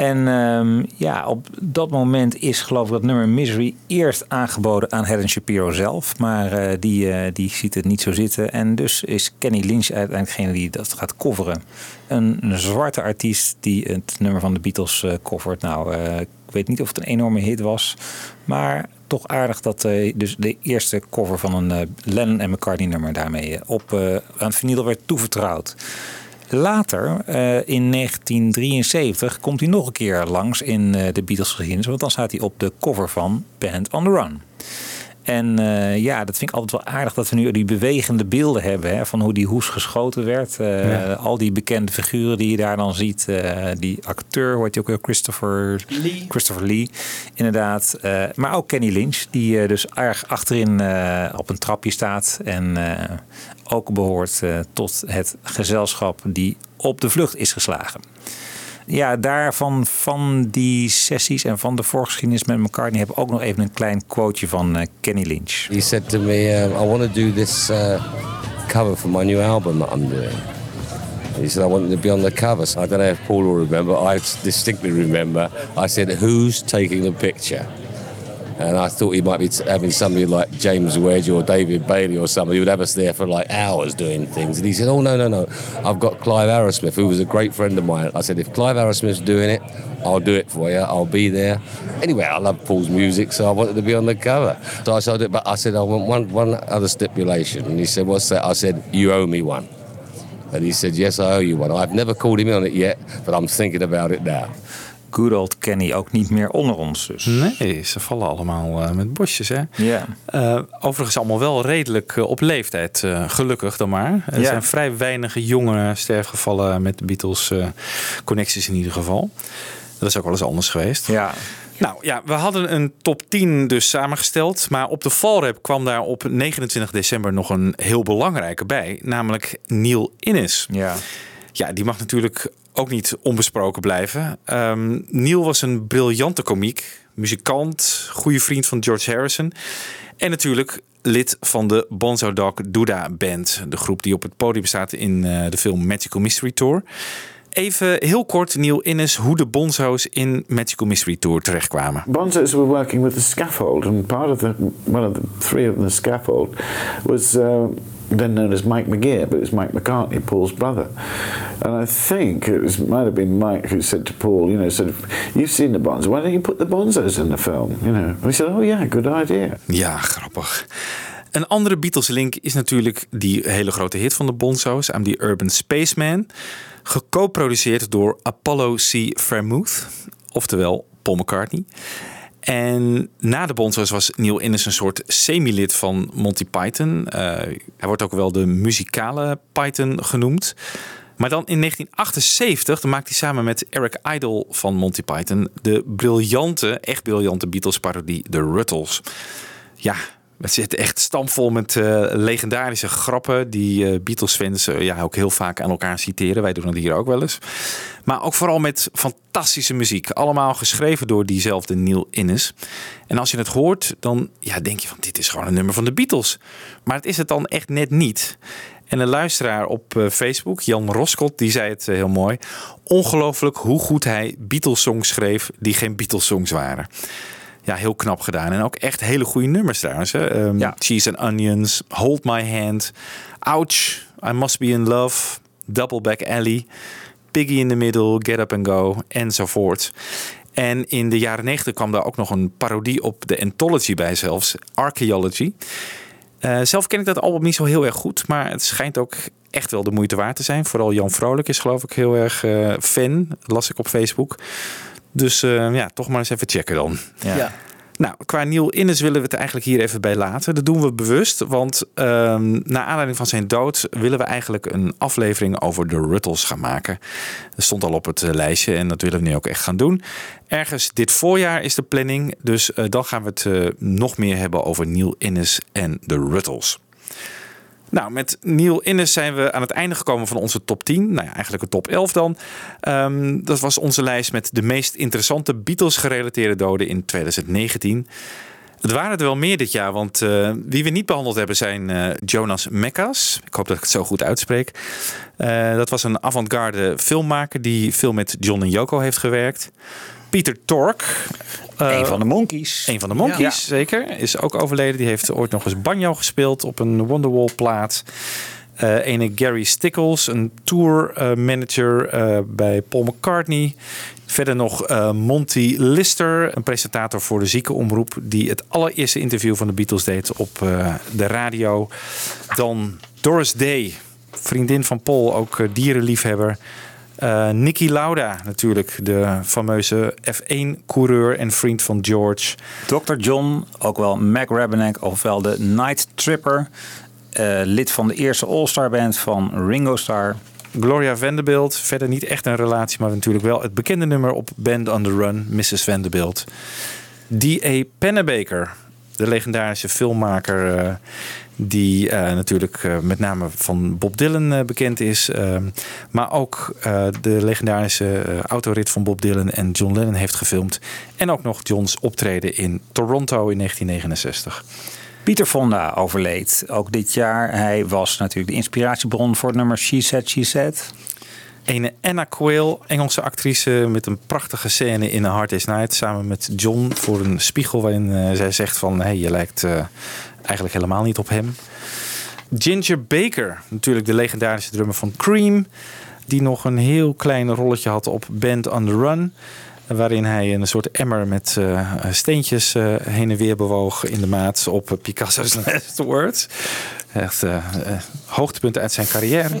En ehm, ja, op dat moment is geloof ik dat nummer Misery eerst aangeboden aan Helen Shapiro zelf. Maar eh, die, eh, die ziet het niet zo zitten. En dus is Kenny Lynch uiteindelijk degene die dat gaat coveren. Een, zwarte artiest die het nummer van de Beatles eh covert. Nou, ik weet niet of het een enorme hit was. Maar toch aardig dat dus de eerste cover van een Lennon en McCartney nummer daarmee op, aan vinyl werd toevertrouwd. Later, eh, in 1973, komt hij nog een keer langs in eh, de Beatles geschiedenis. Want dan staat hij op de cover van Band on the Run. En eh, ja, dat vind ik altijd wel aardig dat we nu die bewegende beelden hebben. Hè, van hoe die hoes geschoten werd. Eh, Ja. Al die bekende figuren die je daar dan ziet. eh, die acteur, hoort je ook weer, Christopher Lee. Christopher Lee, inderdaad. Eh, maar ook Kenny Lynch, die dus erg achterin eh, op een trapje staat. En eh, ook behoort eh, tot het gezelschap die op de vlucht is geslagen. Ja, daarvan van die sessies en van de voorgeschiedenis met McCartney heb ik ook nog even een klein quoteje van eh, Kenny Lynch. He said to me, um, I want to do this uh, cover for my new album that I'm doing. He said, I want to be on the cover. So I don't know if Paul will remember. I distinctly remember. I said, Who's taking the picture? And I thought he might be having somebody like James Wedge or David Bailey or somebody who would have us there for like hours doing things. And he said, Oh, no, no, no. I've got Clive Arrowsmith, who was a great friend of mine. I said, If Clive Arrowsmith's doing it, I'll do it for you. I'll be there. Anyway, I love Paul's music, so I wanted to be on the cover. So I said, But I said, I want one, one other stipulation. And he said, What's that? I said, You owe me one. And he said, Yes, I owe you one. I've never called him on it yet, but I'm thinking about it now. Good old Kenny, ook niet meer onder ons dus. Nee, ze vallen allemaal eh, met bosjes. Hè? Ja. Eh, overigens allemaal wel redelijk eh, op leeftijd. gelukkig dan maar. Er Ja. zijn vrij weinige jonge sterfgevallen met de Beatles connecties in ieder geval. Dat is ook wel eens anders geweest. Ja. Nou ja, we hadden een top 10 dus samengesteld. Maar op de valrep kwam daar op 29 december nog een heel belangrijke bij. Namelijk Neil Innes. Ja. Ja, die mag natuurlijk ook niet onbesproken blijven. Ehm, Neil was een briljante komiek, muzikant, goede vriend van George Harrison. En natuurlijk lid van de Bonzo Dog Duda Band. De groep die op het podium staat in eh, de film Magical Mystery Tour. Even heel kort, Neil Innes, hoe de Bonzo's in Magical Mystery Tour terechtkwamen. Bonzos were working with the scaffold, and part of the one of the three of the scaffold was uh, then known as Mike McGear, but it's Mike McCartney, Paul's brother. And I think it was might have been Mike who said to Paul, you know, sort of, you've seen the Bonzos, why don't you put the Bonzos in the film? You know, and he said, oh yeah, good idea. Ja, grappig. Een andere Beatles-link is natuurlijk die hele grote hit van de Bonzo's, I'm the Urban Spaceman. Geco-produceerd door Apollo C. Vermouth, oftewel Paul McCartney. En na de Bonzo's was Neil Innes een soort semi-lid van Monty Python. Eh, hij wordt ook wel de muzikale Python genoemd. Maar dan in 1978 dan hij samen met Eric Idle van Monty Python de briljante, echt briljante Beatles-parodie The Ruttles. Ja, het zit echt stampvol met eh, legendarische grappen die eh, Beatles-fans eh, ja, ook heel vaak aan elkaar citeren. Wij doen dat hier ook wel eens. Maar ook vooral met fantastische muziek. Allemaal geschreven door diezelfde Neil Innes. En als je het hoort, dan ja, denk je van dit is gewoon een nummer van de Beatles. Maar het is het dan echt net niet. En een luisteraar op Facebook, Jan Roskot, die zei het heel mooi. Ongelooflijk hoe goed hij Beatles-songs schreef die geen Beatles-songs waren. Ja, heel knap gedaan. En ook echt hele goede nummers trouwens. Hè? Ehm, Cheese and Onions, Hold My Hand, Ouch, I Must Be In Love, Double Back Alley, Piggy in the Middle, Get Up and Go, enzovoort. En in de jaren 90 kwam daar ook nog een parodie op de Anthology bij zelfs, Archaeology. Eh, zelf ken ik dat album niet zo heel erg goed, maar het schijnt ook echt wel de moeite waard te zijn. Vooral Jan Vrolijk is geloof ik heel erg eh, fan, las ik op Facebook. Dus eh, ja, toch maar eens even checken dan. Ja. Nou, qua Neil Innes willen we het eigenlijk hier even bij laten. Dat doen we bewust, want ehm na aanleiding van zijn dood willen we eigenlijk een aflevering over de Ruttles gaan maken. Dat stond al op het eh, lijstje en dat willen we nu ook echt gaan doen. Ergens dit voorjaar is de planning, dus eh, dan gaan we het eh, nog meer hebben over Neil Innes en de Ruttles. Nou, met Neil Innes zijn we aan het einde gekomen van onze top 10. Nou ja, eigenlijk een top 11 dan. Ehm, dat was onze lijst met de meest interessante Beatles-gerelateerde doden in 2019. Het waren er wel meer dit jaar, want eh, wie we niet behandeld hebben zijn eh, Jonas Mekas. Ik hoop dat ik het zo goed uitspreek. Eh, dat was een avant-garde filmmaker die veel met John en Yoko heeft gewerkt. Pieter Tork. Een van de Monkeys. Een van de Monkeys, Ja. zeker. Is ook overleden. Die heeft ooit nog eens banjo gespeeld op een Wonderwall plaat. Eh ene Gary Stickles, een tour eh, manager eh, bij Paul McCartney. Verder nog eh, Monty Lister, een presentator voor de ziekenomroep... die het allereerste interview van de Beatles deed op eh, de radio. Dan Doris Day, vriendin van Paul, ook eh, dierenliefhebber. Eh Nicky Lauda natuurlijk, de fameuze F1-coureur en vriend van George. Dr. John, ook wel Mac Rabenek, ofwel de Night Tripper. eh, lid van de eerste All-Star Band van Ringo Starr. Gloria Vanderbilt, verder niet echt een relatie, maar natuurlijk wel het bekende nummer op Band on the Run, Mrs. Vanderbilt. D.A. Pennebaker, de legendarische filmmaker eh, die eh, natuurlijk eh, met name van Bob Dylan eh, bekend is. maar ook de legendarische autorit van Bob Dylan en John Lennon heeft gefilmd. En ook nog Johns optreden in Toronto in 1969. Pieter Fonda overleed ook dit jaar. Hij was natuurlijk de inspiratiebron voor het nummer She Said, She Said. Ene Anna Quayle, Engelse actrice met een prachtige scène in A Hard Day's Night. Samen met John voor een spiegel waarin zij zegt van... Hey, je lijkt eigenlijk helemaal niet op hem. Ginger Baker, natuurlijk de legendarische drummer van Cream. Die nog een heel klein rolletje had op Band on the Run. Waarin hij een soort emmer met eh, steentjes eh, heen en weer bewoog in de maat op Picasso's (laughs) Last Words. Echt eh, hoogtepunten uit zijn carrière.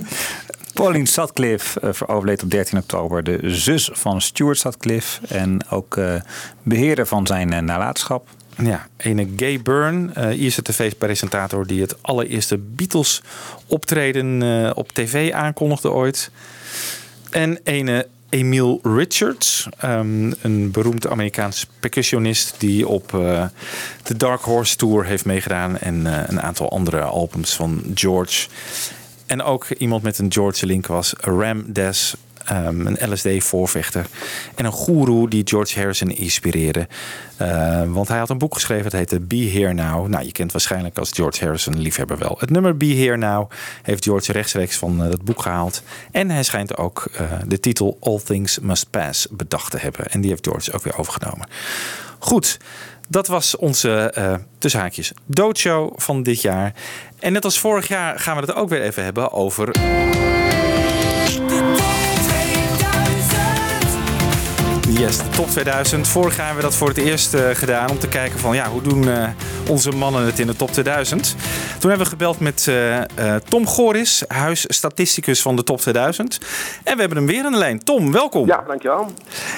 Pauline Sutcliffe overleed op 13 oktober. De zus van Stuart Sutcliffe. En ook eh, beheerder van zijn nalatenschap. Ja, ene Gay Byrne, eh Ierse tv-presentator die het allereerste Beatles optreden eh, op tv aankondigde ooit. En ene Emile Richards, ehm, een beroemd Amerikaans percussionist die op eh, de Dark Horse Tour heeft meegedaan en eh, een aantal andere albums van George. En ook iemand met een George link was Ram Dass, ehm, een LSD-voorvechter. En een goeroe die George Harrison inspireerde. Eh, want hij had een boek geschreven, dat heette Be Here Now. Nou, je kent waarschijnlijk als George Harrison liefhebber wel. Het nummer Be Here Now heeft George rechtstreeks van eh, dat boek gehaald. En hij schijnt ook eh, de titel All Things Must Pass bedacht te hebben. En die heeft George ook weer overgenomen. Goed, dat was onze eh tussen doodshow van dit jaar. En net als vorig jaar gaan we het ook weer even hebben over... Yes, de top 2000. Vorig jaar hebben we dat voor het eerst eh, gedaan om te kijken van ja, hoe doen eh, onze mannen het in de top 2000. Toen hebben we gebeld met eh, Tom Goris, huisstatisticus van de top 2000. En we hebben hem weer aan de lijn. Tom, welkom. Ja, dankjewel.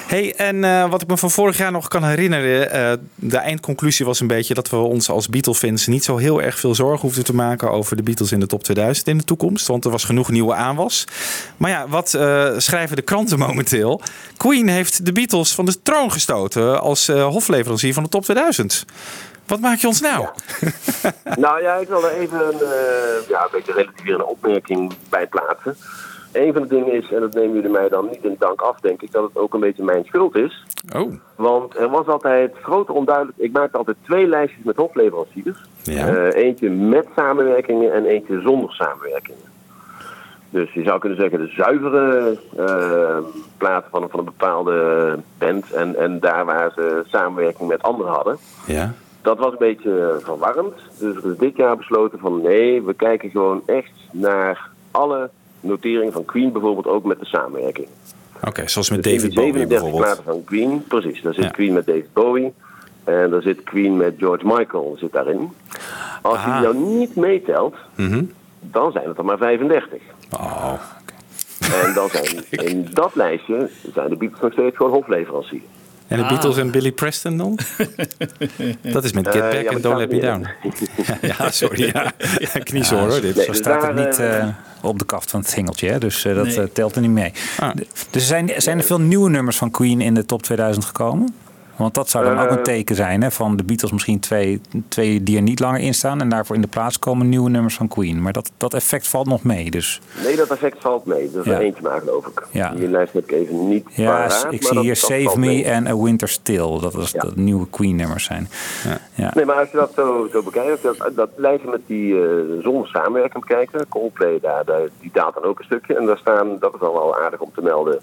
Hey, en wat ik me van vorig jaar nog kan herinneren, de eindconclusie was een beetje dat we ons als Beatle-fans niet zo heel erg veel zorgen hoefden te maken over de Beatles in de top 2000 in de toekomst. Want er was genoeg nieuwe aanwas. Maar ja, wat schrijven de kranten (laughs) momenteel? Queen heeft de Beatles van de troon gestoten als eh, hofleverancier van de top 2000. Wat maak je ons nou? (laughs) nou ja, ik wil er even een, eh, ja, een beetje relativerende opmerking bij plaatsen. Een van de dingen is, en dat nemen jullie mij dan niet in dank af, denk ik, dat het ook een beetje mijn schuld is. Oh. Want er was altijd grote onduidelijk. Ik maakte altijd twee lijstjes met hofleveranciers. Ja. Eh, eentje met samenwerkingen en eentje zonder samenwerkingen. Dus je zou kunnen zeggen de zuivere eh, platen van, van een bepaalde band. En, en daar waar ze samenwerking met anderen hadden. Ja. Dat was een beetje verwarrend. Dus er is dit jaar besloten van nee, we kijken gewoon echt naar alle noteringen van Queen. Bijvoorbeeld ook met de samenwerking. Oké, zoals met Dus David Bowie 37 bijvoorbeeld. platen van Queen, precies. Daar zit Ja. Queen met David Bowie. En daar zit Queen met George Michael zit daarin. Als je die nou niet meetelt, Mhm. dan zijn het er maar 35. Oh, En dan zijn (laughs) in dat lijstje zijn de Beatles nog steeds gewoon hofleverancier. En de Ah. Beatles en Billy Preston dan? (laughs) Dat is met Get Eh, Back ja, en Don't Let Me Down. (laughs) ja, sorry. Ja. Kniezen Ja, hoor, zo- dit. Zo staat het niet eh, eh, op de kaft van het singeltje, hè? dus eh, dat Nee. telt er niet mee. Ah. Dus zijn, zijn er veel nieuwe nummers van Queen in de top 2000 gekomen? Want dat zou dan ook een Eh. teken zijn hè, van de Beatles misschien twee, twee die er niet langer in staan. En daarvoor in de plaats komen nieuwe nummers van Queen. Maar dat, dat effect valt nog mee. Dus Nee, dat effect valt mee. Dat is Ja. er eentje maar, geloof ik. Ja. Die lijst heb ik even niet ja, paraat, ik zie dat- hier dat Save Me en A Winter Still. Dat is dat nieuwe Queen nummers zijn. Ja. Nee, maar als je dat zo, zo bekijkt, dat, dat lijstje met die eh zonder samenwerking kijken, Coldplay, daar, daar, die daalt dan ook een stukje. En daar staan, dat is al wel aardig om te melden,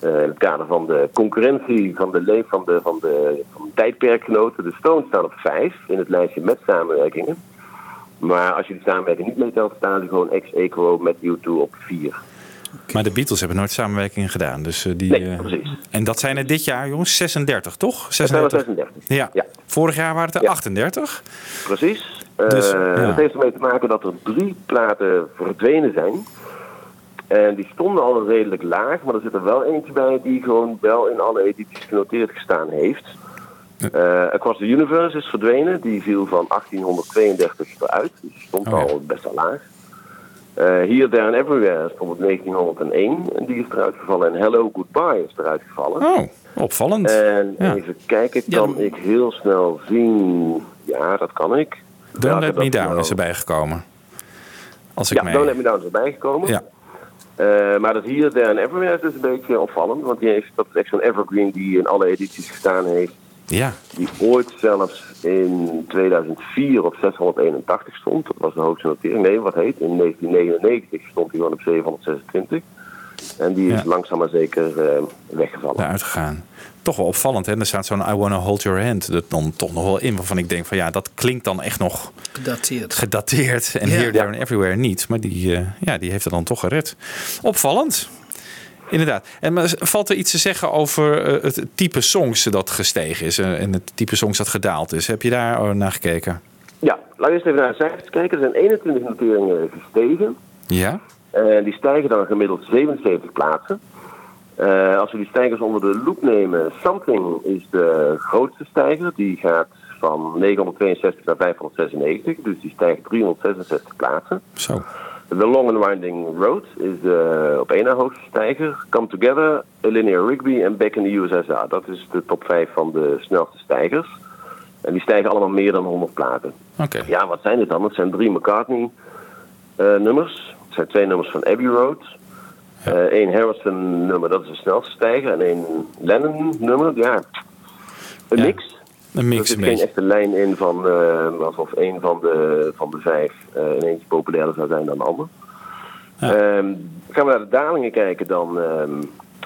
eh, in het kader van de concurrentie van de leef van de, van de, van de tijdperkgenoten. De Stones staan op vijf in het lijstje met samenwerkingen. Maar als je die samenwerking niet meetelt, staan ze gewoon ex-equo met U2 op vier. Maar de Beatles hebben nooit samenwerking gedaan. Dus, eh, die, Nee, eh, precies. En dat zijn er dit jaar, jongens, 36, toch? Dat zijn er 36. 36. Ja. Vorig jaar waren het er 38. Precies. Eh, Dus, ja. Dat heeft ermee te maken dat er drie platen verdwenen zijn. En die stonden al redelijk laag, maar er zit er wel eentje bij die gewoon wel in alle edities genoteerd gestaan heeft. Eh Across the Universe is verdwenen, die viel van 1832 eruit, dus die stond Oh ja. al best wel laag. Eh Here, There and Everywhere stond op 1901 en die is eruit gevallen. En Hello, Goodbye is eruit gevallen. Oh, opvallend. En Ja. even kijken, kan ik heel snel zien. Ja, dat kan ik. Don't Let Me Down is erbij gekomen. Als ik Ja, mee... Don't Let Me Down is erbij gekomen. Ja. Eh, maar dat hier, There and Everywhere is dus een beetje opvallend. Want die heeft, dat is echt zo'n evergreen die in alle edities gestaan heeft. Ja. Die ooit zelfs in 2004 op 681 stond. Dat was de hoogste notering. Nee, wat heet? In 1999 stond hij gewoon op 726. En die is Ja. langzaam maar zeker eh, weggevallen. eruit gegaan. Toch wel opvallend, hè? Er staat zo'n I Wanna Hold Your Hand er dan toch nog wel in. Waarvan ik denk van ja, dat klinkt dan echt nog Gedateerd. gedateerd. En. Here, There and Everywhere niet. Maar die, eh, ja, die heeft het dan toch gered. Opvallend. Inderdaad. En maar valt er iets te zeggen over eh, het type songs dat gestegen is eh, en het type songs dat gedaald is? Heb je daar naar gekeken? Ja, laten we eens even naar de cijfers kijken. Er zijn 21 noteringen gestegen. Ja? En die stijgen dan gemiddeld 77 plaatsen. Eh, als we die stijgers onder de loep nemen, Something is de grootste stijger. Die gaat van 962 naar 596, dus die stijgt 366 plaatsen. Zo. The Long and Winding Road is de op één na hoogste stijger. Come Together, Linear Rigby en Back in the USSR. Dat is de top 5 van de snelste stijgers. En die stijgen allemaal meer dan 100 platen. Oké. Ja, wat zijn dit dan? Het zijn drie McCartney-nummers. het zijn twee nummers van Abbey Road. Eén Harrison-nummer, dat is de snelste stijger. En één Lennon-nummer, ja, een mix. Een mix Er zit een geen echte lijn in van eh, alsof een van de, van de vijf eh in eentje populairder zou zijn dan de ander. Ehm, gaan we naar de dalingen kijken, dan ehm,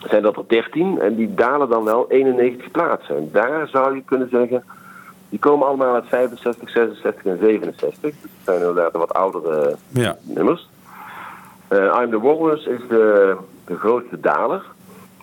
zijn dat er 13 en die dalen dan wel 91 plaatsen. En daar zou je kunnen zeggen, die komen allemaal uit 65, 66 en 67. Dus dat zijn inderdaad de wat oudere Ja. nummers. Eh, I'm the Walrus is de, de grootste daler.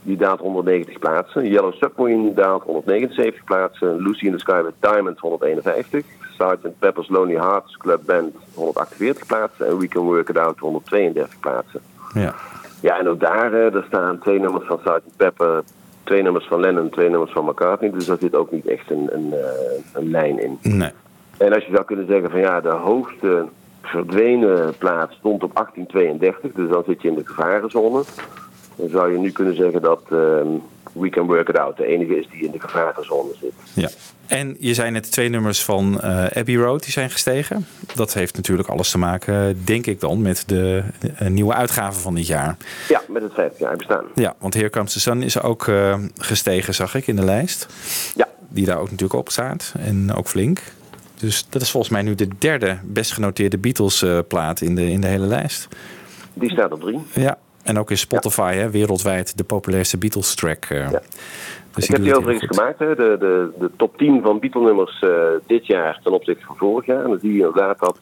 Die daalt 190 plaatsen. Yellow Submarine daalt 179 plaatsen. Lucy in the Sky with Diamonds 151. Sgt. Pepper's Lonely Hearts Club Band 148 plaatsen. En We Can Work It Out 132 plaatsen. Ja. Ja, en ook daar, eh, er staan twee nummers van Sgt. Pepper, twee nummers van Lennon, twee nummers van McCartney. Dus daar zit ook niet echt een, een, eh, een lijn in. Nee. En als je zou kunnen zeggen van ja, de hoogste verdwenen plaats stond op 1832, dus dan zit je in de gevarenzone. Dan zou je nu kunnen zeggen dat ehm, We Can Work It Out de enige is die in de gevarenzone zit. Ja. En je zei net twee nummers van eh, Abbey Road die zijn gestegen. Dat heeft natuurlijk alles te maken, denk ik dan, met de nieuwe uitgave van dit jaar. Ja, met het 50 jaar bestaan. Ja, want Here Comes the Sun is ook eh, gestegen, zag ik in de lijst. Ja. Die daar ook natuurlijk op staat. En ook flink. Dus dat is volgens mij nu de derde best genoteerde Beatles eh, plaat in de, in de hele lijst. Die staat op drie. Ja, en ook in Spotify, hè, wereldwijd de populairste Beatles track. eh. Dus ik heb die overigens gemaakt, hè, de, de, de top 10 van Beatle-nummers eh, dit jaar ten opzichte van vorig jaar. En dan zie je inderdaad dat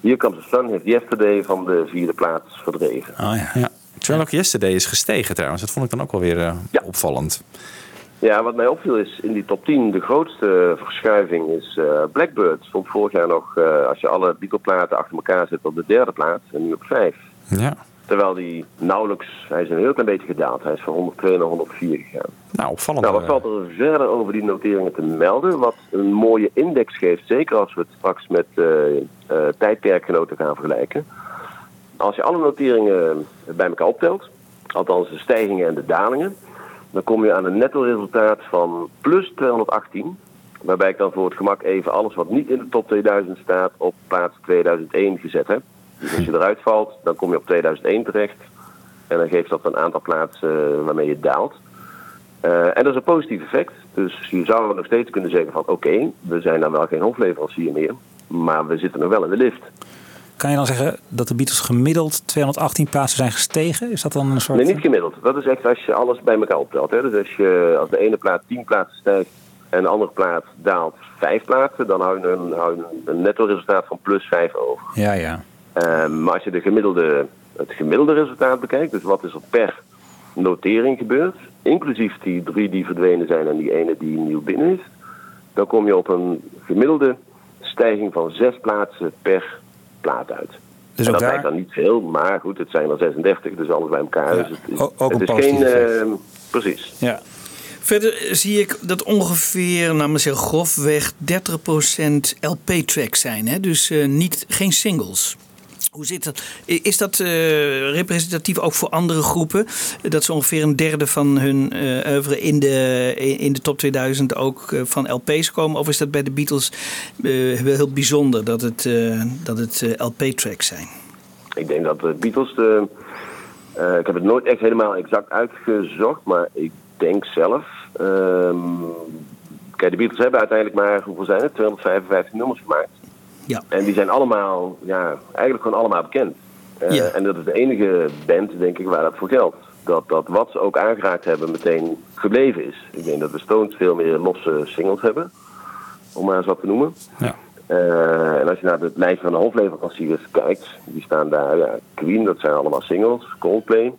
Here Comes the Sun heeft Yesterday van de vierde plaats verdreven. Oh ja. ja. Terwijl ook Yesterday is gestegen trouwens. Dat vond ik dan ook wel weer opvallend. Ja, wat mij opviel is in die top 10 de grootste verschuiving is eh, Blackbird. Stond vorig jaar nog, eh, als je alle Beatle-platen achter elkaar zet, op de derde plaats en nu op vijf. Ja. Terwijl die nauwelijks, hij is een heel klein beetje gedaald. Hij is van 102 naar 104 gegaan. Nou, opvallend. Nou, wat valt er verder over die noteringen te melden? Wat een mooie index geeft, zeker als we het straks met eh, eh, tijdperkgenoten gaan vergelijken. Als je alle noteringen bij elkaar optelt, althans de stijgingen en de dalingen, dan kom je aan een netto resultaat van plus 218. Waarbij ik dan voor het gemak even alles wat niet in de top 2000 staat op plaats 2001 gezet heb. Dus als je eruit valt, dan kom je op 2001 terecht. En dan geeft dat een aantal plaatsen eh, waarmee je daalt. Eh, en dat is een positief effect. Dus je zou nog steeds kunnen zeggen van oké, we zijn dan wel geen hofleverancier meer. Maar we zitten nog wel in de lift. Kan je dan zeggen dat de Beatles gemiddeld 218 plaatsen zijn gestegen? Is dat dan een soort... Nee, niet gemiddeld. Dat is echt als je alles bij elkaar optelt. Hè. Dus als, je, als de ene plaat 10 plaatsen stijgt en de andere plaat daalt 5 plaatsen, dan hou je een, hou je een netto resultaat van plus 5 over. Ja, ja. Ehm, maar als je de gemiddelde, het gemiddelde resultaat bekijkt, dus wat is er per notering gebeurd, inclusief die drie die verdwenen zijn en die ene die nieuw binnen is, dan kom je op een gemiddelde stijging van zes plaatsen per plaat uit. Dus en dat daar- lijkt dan niet veel, maar goed, het zijn er 36, dus alles bij elkaar. Dus het, is- O- ook het is geen. ehm, precies. Ja. Verder zie ik dat ongeveer, nou maar zeggen, grofweg 30% LP-tracks zijn. Hè? Dus eh, niet, geen singles. Hoe zit dat? Is dat eh, representatief ook voor andere groepen? Dat ze ongeveer een derde van hun eh oeuvre in de, in de top 2000 ook eh, van LP's komen? Of is dat bij de Beatles eh, heel bijzonder dat het, dat het LP-tracks zijn? Ik denk dat de Beatles. De, ik heb het nooit echt helemaal exact uitgezocht, maar ik denk zelf. ehm, kijk, de Beatles hebben uiteindelijk maar, hoeveel zijn het? 255 nummers gemaakt. Ja. En die zijn allemaal, ja, eigenlijk gewoon allemaal bekend. Eh, En dat is de enige band, denk ik, waar dat voor geldt. Dat, dat wat ze ook aangeraakt hebben meteen gebleven is. Ik denk dat de Stones veel meer losse singles hebben, om maar eens wat te noemen. Ja. Eh, en als je naar het lijstje van de hoofdleveranciers kijkt, die staan daar, ja, Queen, dat zijn allemaal singles, Coldplay.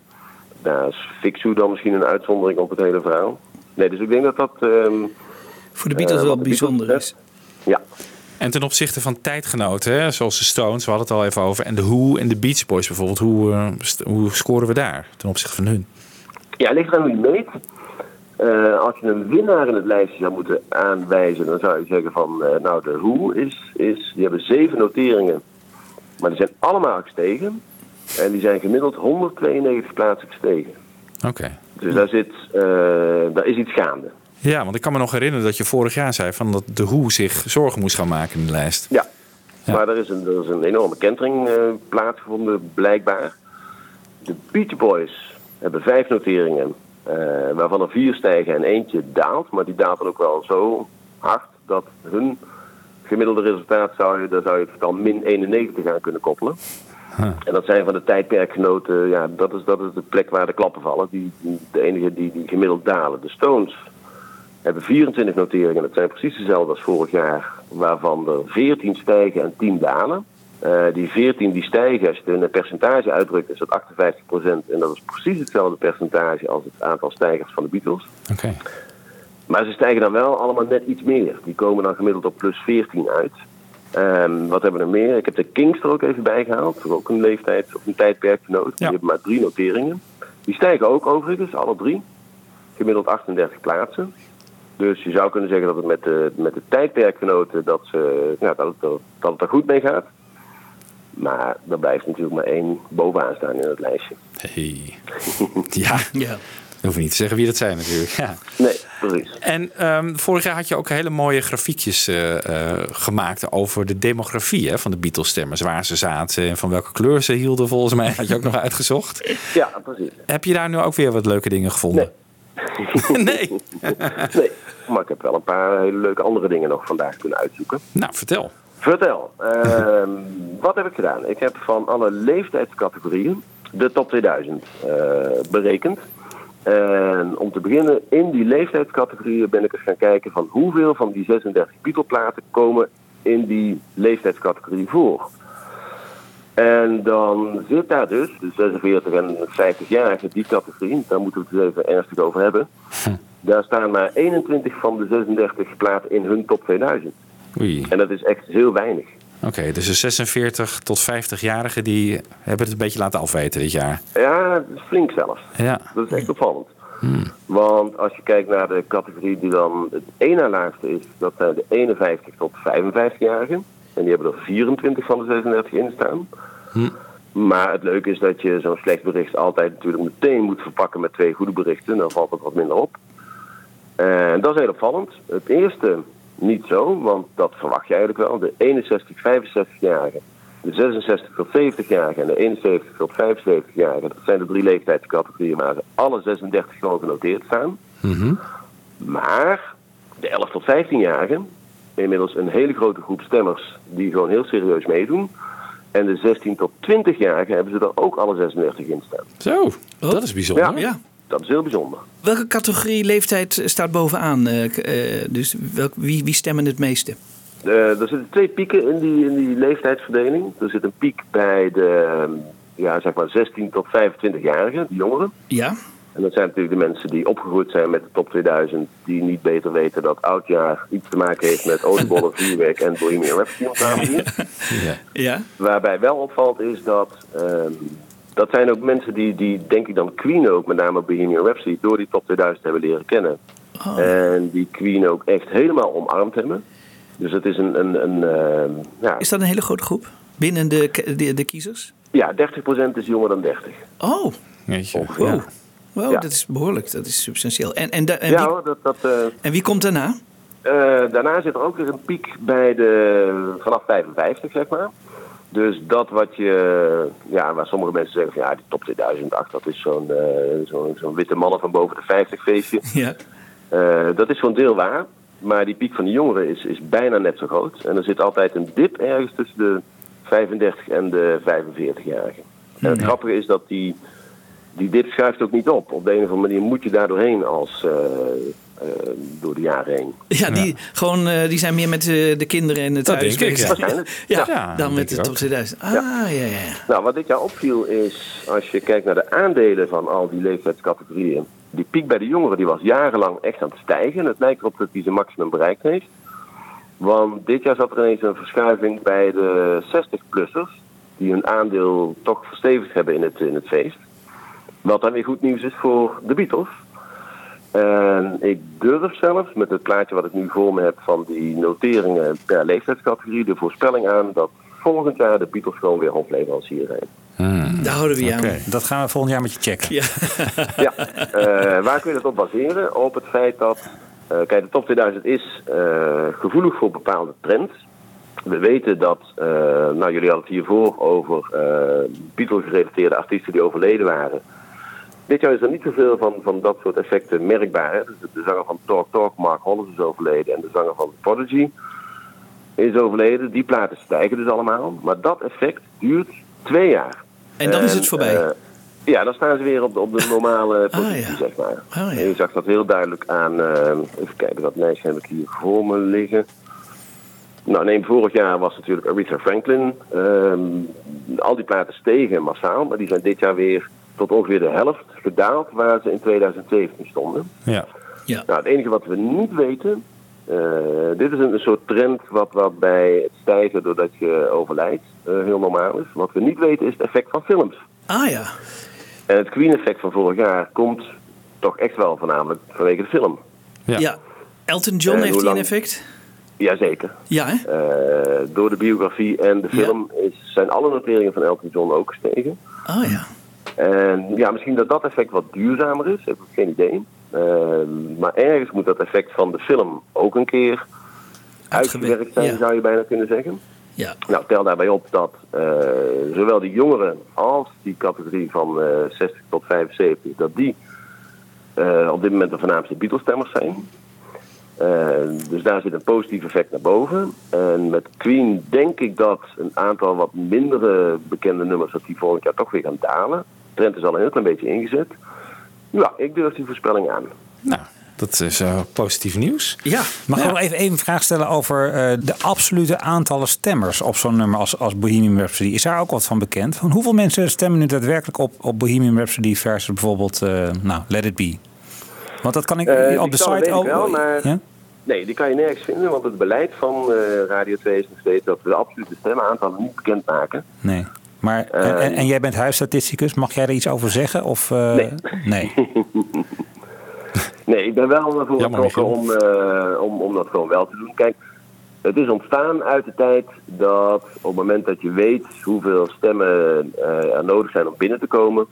Daar is Fixu dan misschien een uitzondering op het hele verhaal. Nee, dus ik denk dat dat... ehm, Voor de Beatles eh, wel bijzonder is. Ja. En ten opzichte van tijdgenoten, zoals de Stones, we hadden het al even over. En de Who en de Beach Boys bijvoorbeeld. Hoe, eh, hoe scoren we daar ten opzichte van hun? Ja, ligt eraan hoe je meet. Eh, als je een winnaar in het lijstje zou moeten aanwijzen, dan zou je zeggen van, eh, nou de Who is, is, die hebben zeven noteringen, maar die zijn allemaal gestegen. En die zijn gemiddeld 192 plaatsen gestegen. Oké. Dus daar, zit, daar is iets gaande. Ja, want ik kan me nog herinneren dat je vorig jaar zei van dat de Who zich zorgen moest gaan maken in de lijst. Ja, maar er is een, er is een enorme kentering eh, plaatsgevonden, blijkbaar. De Beach Boys hebben vijf noteringen, eh, waarvan er vier stijgen en eentje daalt. Maar die daalt dan ook wel zo hard dat hun gemiddelde resultaat zou je, daar zou je het getal min 91 aan kunnen koppelen. En dat zijn van de tijdperkgenoten, ja, dat is, dat is de plek waar de klappen vallen. Die, die- de enige die, die gemiddeld dalen. De Stones hebben 24 noteringen. Dat zijn precies dezelfde als vorig jaar, waarvan er 14 stijgen en 10 dalen. Eh, die 14 die stijgen, als je het in een percentage uitdrukt, is dat 58%. En dat is precies hetzelfde percentage als het aantal stijgers van de Beatles. Oké. Maar ze stijgen dan wel allemaal net iets meer. Die komen dan gemiddeld op plus 14 uit. Ehm, wat hebben we nog meer? Ik heb de Kings er ook even bij gehaald. Ook een leeftijd of een tijdperkgenoot. Die hebben maar drie noteringen. Die stijgen ook overigens, alle drie. Gemiddeld 38 plaatsen. Dus je zou kunnen zeggen dat het met de, met de tijdperkgenoten dat, ze, ja, dat, het, er- dat het er goed mee gaat. Maar er blijft natuurlijk maar één bovenaan staan in het lijstje. Hey. (laughs) ja. ja. Dan hoef je niet te zeggen wie dat zijn natuurlijk. Ja. Nee, precies. En ehm, vorig jaar had je ook hele mooie grafiekjes eh, eh, gemaakt over de demografie hè, van de Beatles-stemmers. Waar ze zaten en van welke kleur ze hielden volgens mij. Had je ook nog (laughs) uitgezocht. Ja, precies. Heb je daar nu ook weer wat leuke dingen gevonden? nee. (laughs) (laughs) nee, maar ik heb wel een paar hele leuke andere dingen nog vandaag kunnen uitzoeken. Nou, vertel. Vertel. Ehm, (laughs) wat heb ik gedaan? Ik heb van alle leeftijdscategorieën de top 2000 eh, berekend. En om te beginnen, in die leeftijdscategorieën ben ik eens gaan kijken van hoeveel van die 36 Beatle-platen komen in die leeftijdscategorie voor. En dan zit daar dus de 46 en 50-jarigen, die categorie, daar moeten we het eens even ernstig over hebben. Daar staan maar 21 van de 36 platen in hun top 2000. Oei. En dat is echt heel weinig. Oké, dus de 46 tot 50-jarigen die hebben het een beetje laten afweten dit jaar. Ja, flink zelfs. Ja. Dat is echt opvallend. Want als je kijkt naar de categorie die dan het na laagste is, dat zijn de 51 tot 55-jarigen. En die hebben er 24 van de 36 in staan. Maar het leuke is dat je zo'n slecht bericht altijd natuurlijk meteen moet verpakken met twee goede berichten. Dan valt het wat minder op. En dat is heel opvallend. Het eerste niet zo, want dat verwacht je eigenlijk wel. De 61, 65-jarigen, de 66 tot 70-jarigen en de 71 tot 75-jarigen. Dat zijn de drie leeftijdscategorieën waar ze alle 36 gewoon genoteerd staan. Maar de 11 tot 15-jarigen, inmiddels een hele grote groep stemmers die gewoon heel serieus meedoen. En de 16 tot 20-jarigen hebben ze er ook alle 36 in staan. Zo, dat is bijzonder. Ja, Ja. dat is heel bijzonder. Welke categorie leeftijd staat bovenaan? eh, eh, dus welk, wie, wie stemmen het meeste? Eh, er zitten twee pieken in die, in die leeftijdsverdeling. Er zit een piek bij de ja, zeg maar 16 tot 25-jarigen, de jongeren. Ja. En dat zijn natuurlijk de mensen die opgegroeid zijn met de top 2000, die niet beter weten dat oudjaar iets te maken heeft met oliebollen, (laughs) vuurwerk en Bohemian Rhapsody hier. Ja. Waarbij wel opvalt is dat ehm, dat zijn ook mensen die, die denk ik dan Queen ook, met name Bohemian Rhapsody, door die top 2000 hebben leren kennen. En die Queen ook echt helemaal omarmd hebben. Dus het is een, een, een ehm, ja, Is dat een hele grote groep binnen de, de, de kiezers? ja, 30% is jonger dan 30. Oh, wow. Wow, Ja. dat is behoorlijk. Dat is substantieel. En, en, en, ja wie, hoor, dat, dat, eh, en wie komt daarna? Eh, daarna zit er ook weer een piek bij de vanaf 55, zeg maar. Dus dat wat je, ja, waar sommige mensen zeggen van ja, die top 2008, dat is zo'n eh, zo'n witte mannen van boven de 50 feestje. (laughs) Ja. Dat is voor een deel waar, maar die piek van de jongeren is, is bijna net zo groot. En er zit altijd een dip ergens tussen de 35 en de 45-jarigen. En het grappige is dat die, die dip schuift ook niet op. Op de een of andere manier moet je daar doorheen als, eh, eh, door de jaren heen. Ja, die, Gewoon, eh, die zijn meer met de kinderen en het Dat huis denk ik, bezig. ja. Waarschijnlijk. (laughs) Ja, Ja, dan met de top ook. 2000. Ah, ja, ja. ja. Nou, wat dit jaar opviel is, als je kijkt naar de aandelen van al die leeftijdscategorieën, die piek bij de jongeren die was jarenlang echt aan het stijgen. Het lijkt erop dat hij zijn maximum bereikt heeft. Want dit jaar zat er ineens een verschuiving bij de 60-plussers, die hun aandeel toch verstevigd hebben in het, in het feest. Wat dan weer goed nieuws is voor de Beatles. En ik durf zelfs met het plaatje wat ik nu voor me heb van die noteringen per leeftijdscategorie de voorspelling aan dat volgend jaar de Beatles gewoon weer hoofdleverancier zijn. Daar houden we je aan. Dat gaan we volgend jaar met je checken. Ja. (laughs) Ja, eh, waar kun je dat op baseren? Op het feit dat, eh, kijk, de top 2000 is eh, gevoelig voor bepaalde trends. We weten dat, eh, nou jullie hadden het hiervoor over uh, Beatle-gerelateerde artiesten die overleden waren. Dit jaar is er niet zoveel van, van dat soort effecten merkbaar. Hè? Dus de, de zanger van Talk Talk, Mark Hollis, is overleden. En de zanger van Prodigy is overleden. Die platen stijgen dus allemaal. Maar dat effect duurt twee jaar. En dan is het voorbij? eh, ja, dan staan ze weer op de, op de normale positie, zeg maar. Ah, En je zag dat heel duidelijk aan... eh, even kijken, dat lijstje heb ik hier voor me liggen. Nou, neem vorig jaar was natuurlijk Aretha Franklin. Ehm, al die platen stegen massaal, maar die zijn dit jaar weer tot ongeveer de helft gedaald waar ze in 2017 stonden. Ja. Ja. Nou, het enige wat we niet weten, eh, dit is een, een soort trend wat, wat bij het stijgen doordat je overlijdt eh, heel normaal is. Wat we niet weten is het effect van films. Ah ja. En het Queen-effect van vorig jaar komt toch echt wel voornamelijk vanwege de film. Ja. Elton John En heeft die een effect? Jazeker. Ja, hè? Eh, door de biografie en de film is, zijn alle noteringen van Elton John ook gestegen. Ah ja. En ja, misschien dat dat effect wat duurzamer is, heb ik geen idee. Ehm, maar ergens moet dat effect van de film ook een keer uitgewerkt zijn, ja. zou je bijna kunnen zeggen. Ja. Nou, tel daarbij op dat eh, zowel die jongeren als die categorie van eh 60 tot 75, dat die eh, op dit moment de voornaamste Beatles-stemmers zijn. Eh, dus daar zit een positief effect naar boven. En met Queen denk ik dat een aantal wat mindere bekende nummers, dat die volgend jaar toch weer gaan dalen. Trend is al een heel klein beetje ingezet. Ja, ik durf die voorspelling aan. Nou, dat is eh, positief nieuws. Ja. Mag ik nog even, een vraag stellen over eh, de absolute aantallen stemmers op zo'n nummer als, als Bohemian Rhapsody? Is daar ook wat van bekend? Van hoeveel mensen stemmen nu daadwerkelijk op, op Bohemian Rhapsody versus bijvoorbeeld eh, nou, Let It Be? Want dat kan ik op de site ook. wel, maar- Ja? Nee, die kan je nergens vinden, want het beleid van eh, Radio 2 is nog steeds dat we de absolute stemmenaantallen niet bekendmaken. Nee. Maar, en, en, en jij bent huisstatisticus, mag jij er iets over zeggen? Of, eh, Nee. nee. (laughs) (laughs) Nee, ik ben wel getrokken om, eh, om, om dat gewoon wel te doen. Kijk, het is ontstaan uit de tijd dat op het moment dat je weet hoeveel stemmen eh, er nodig zijn om binnen te komen,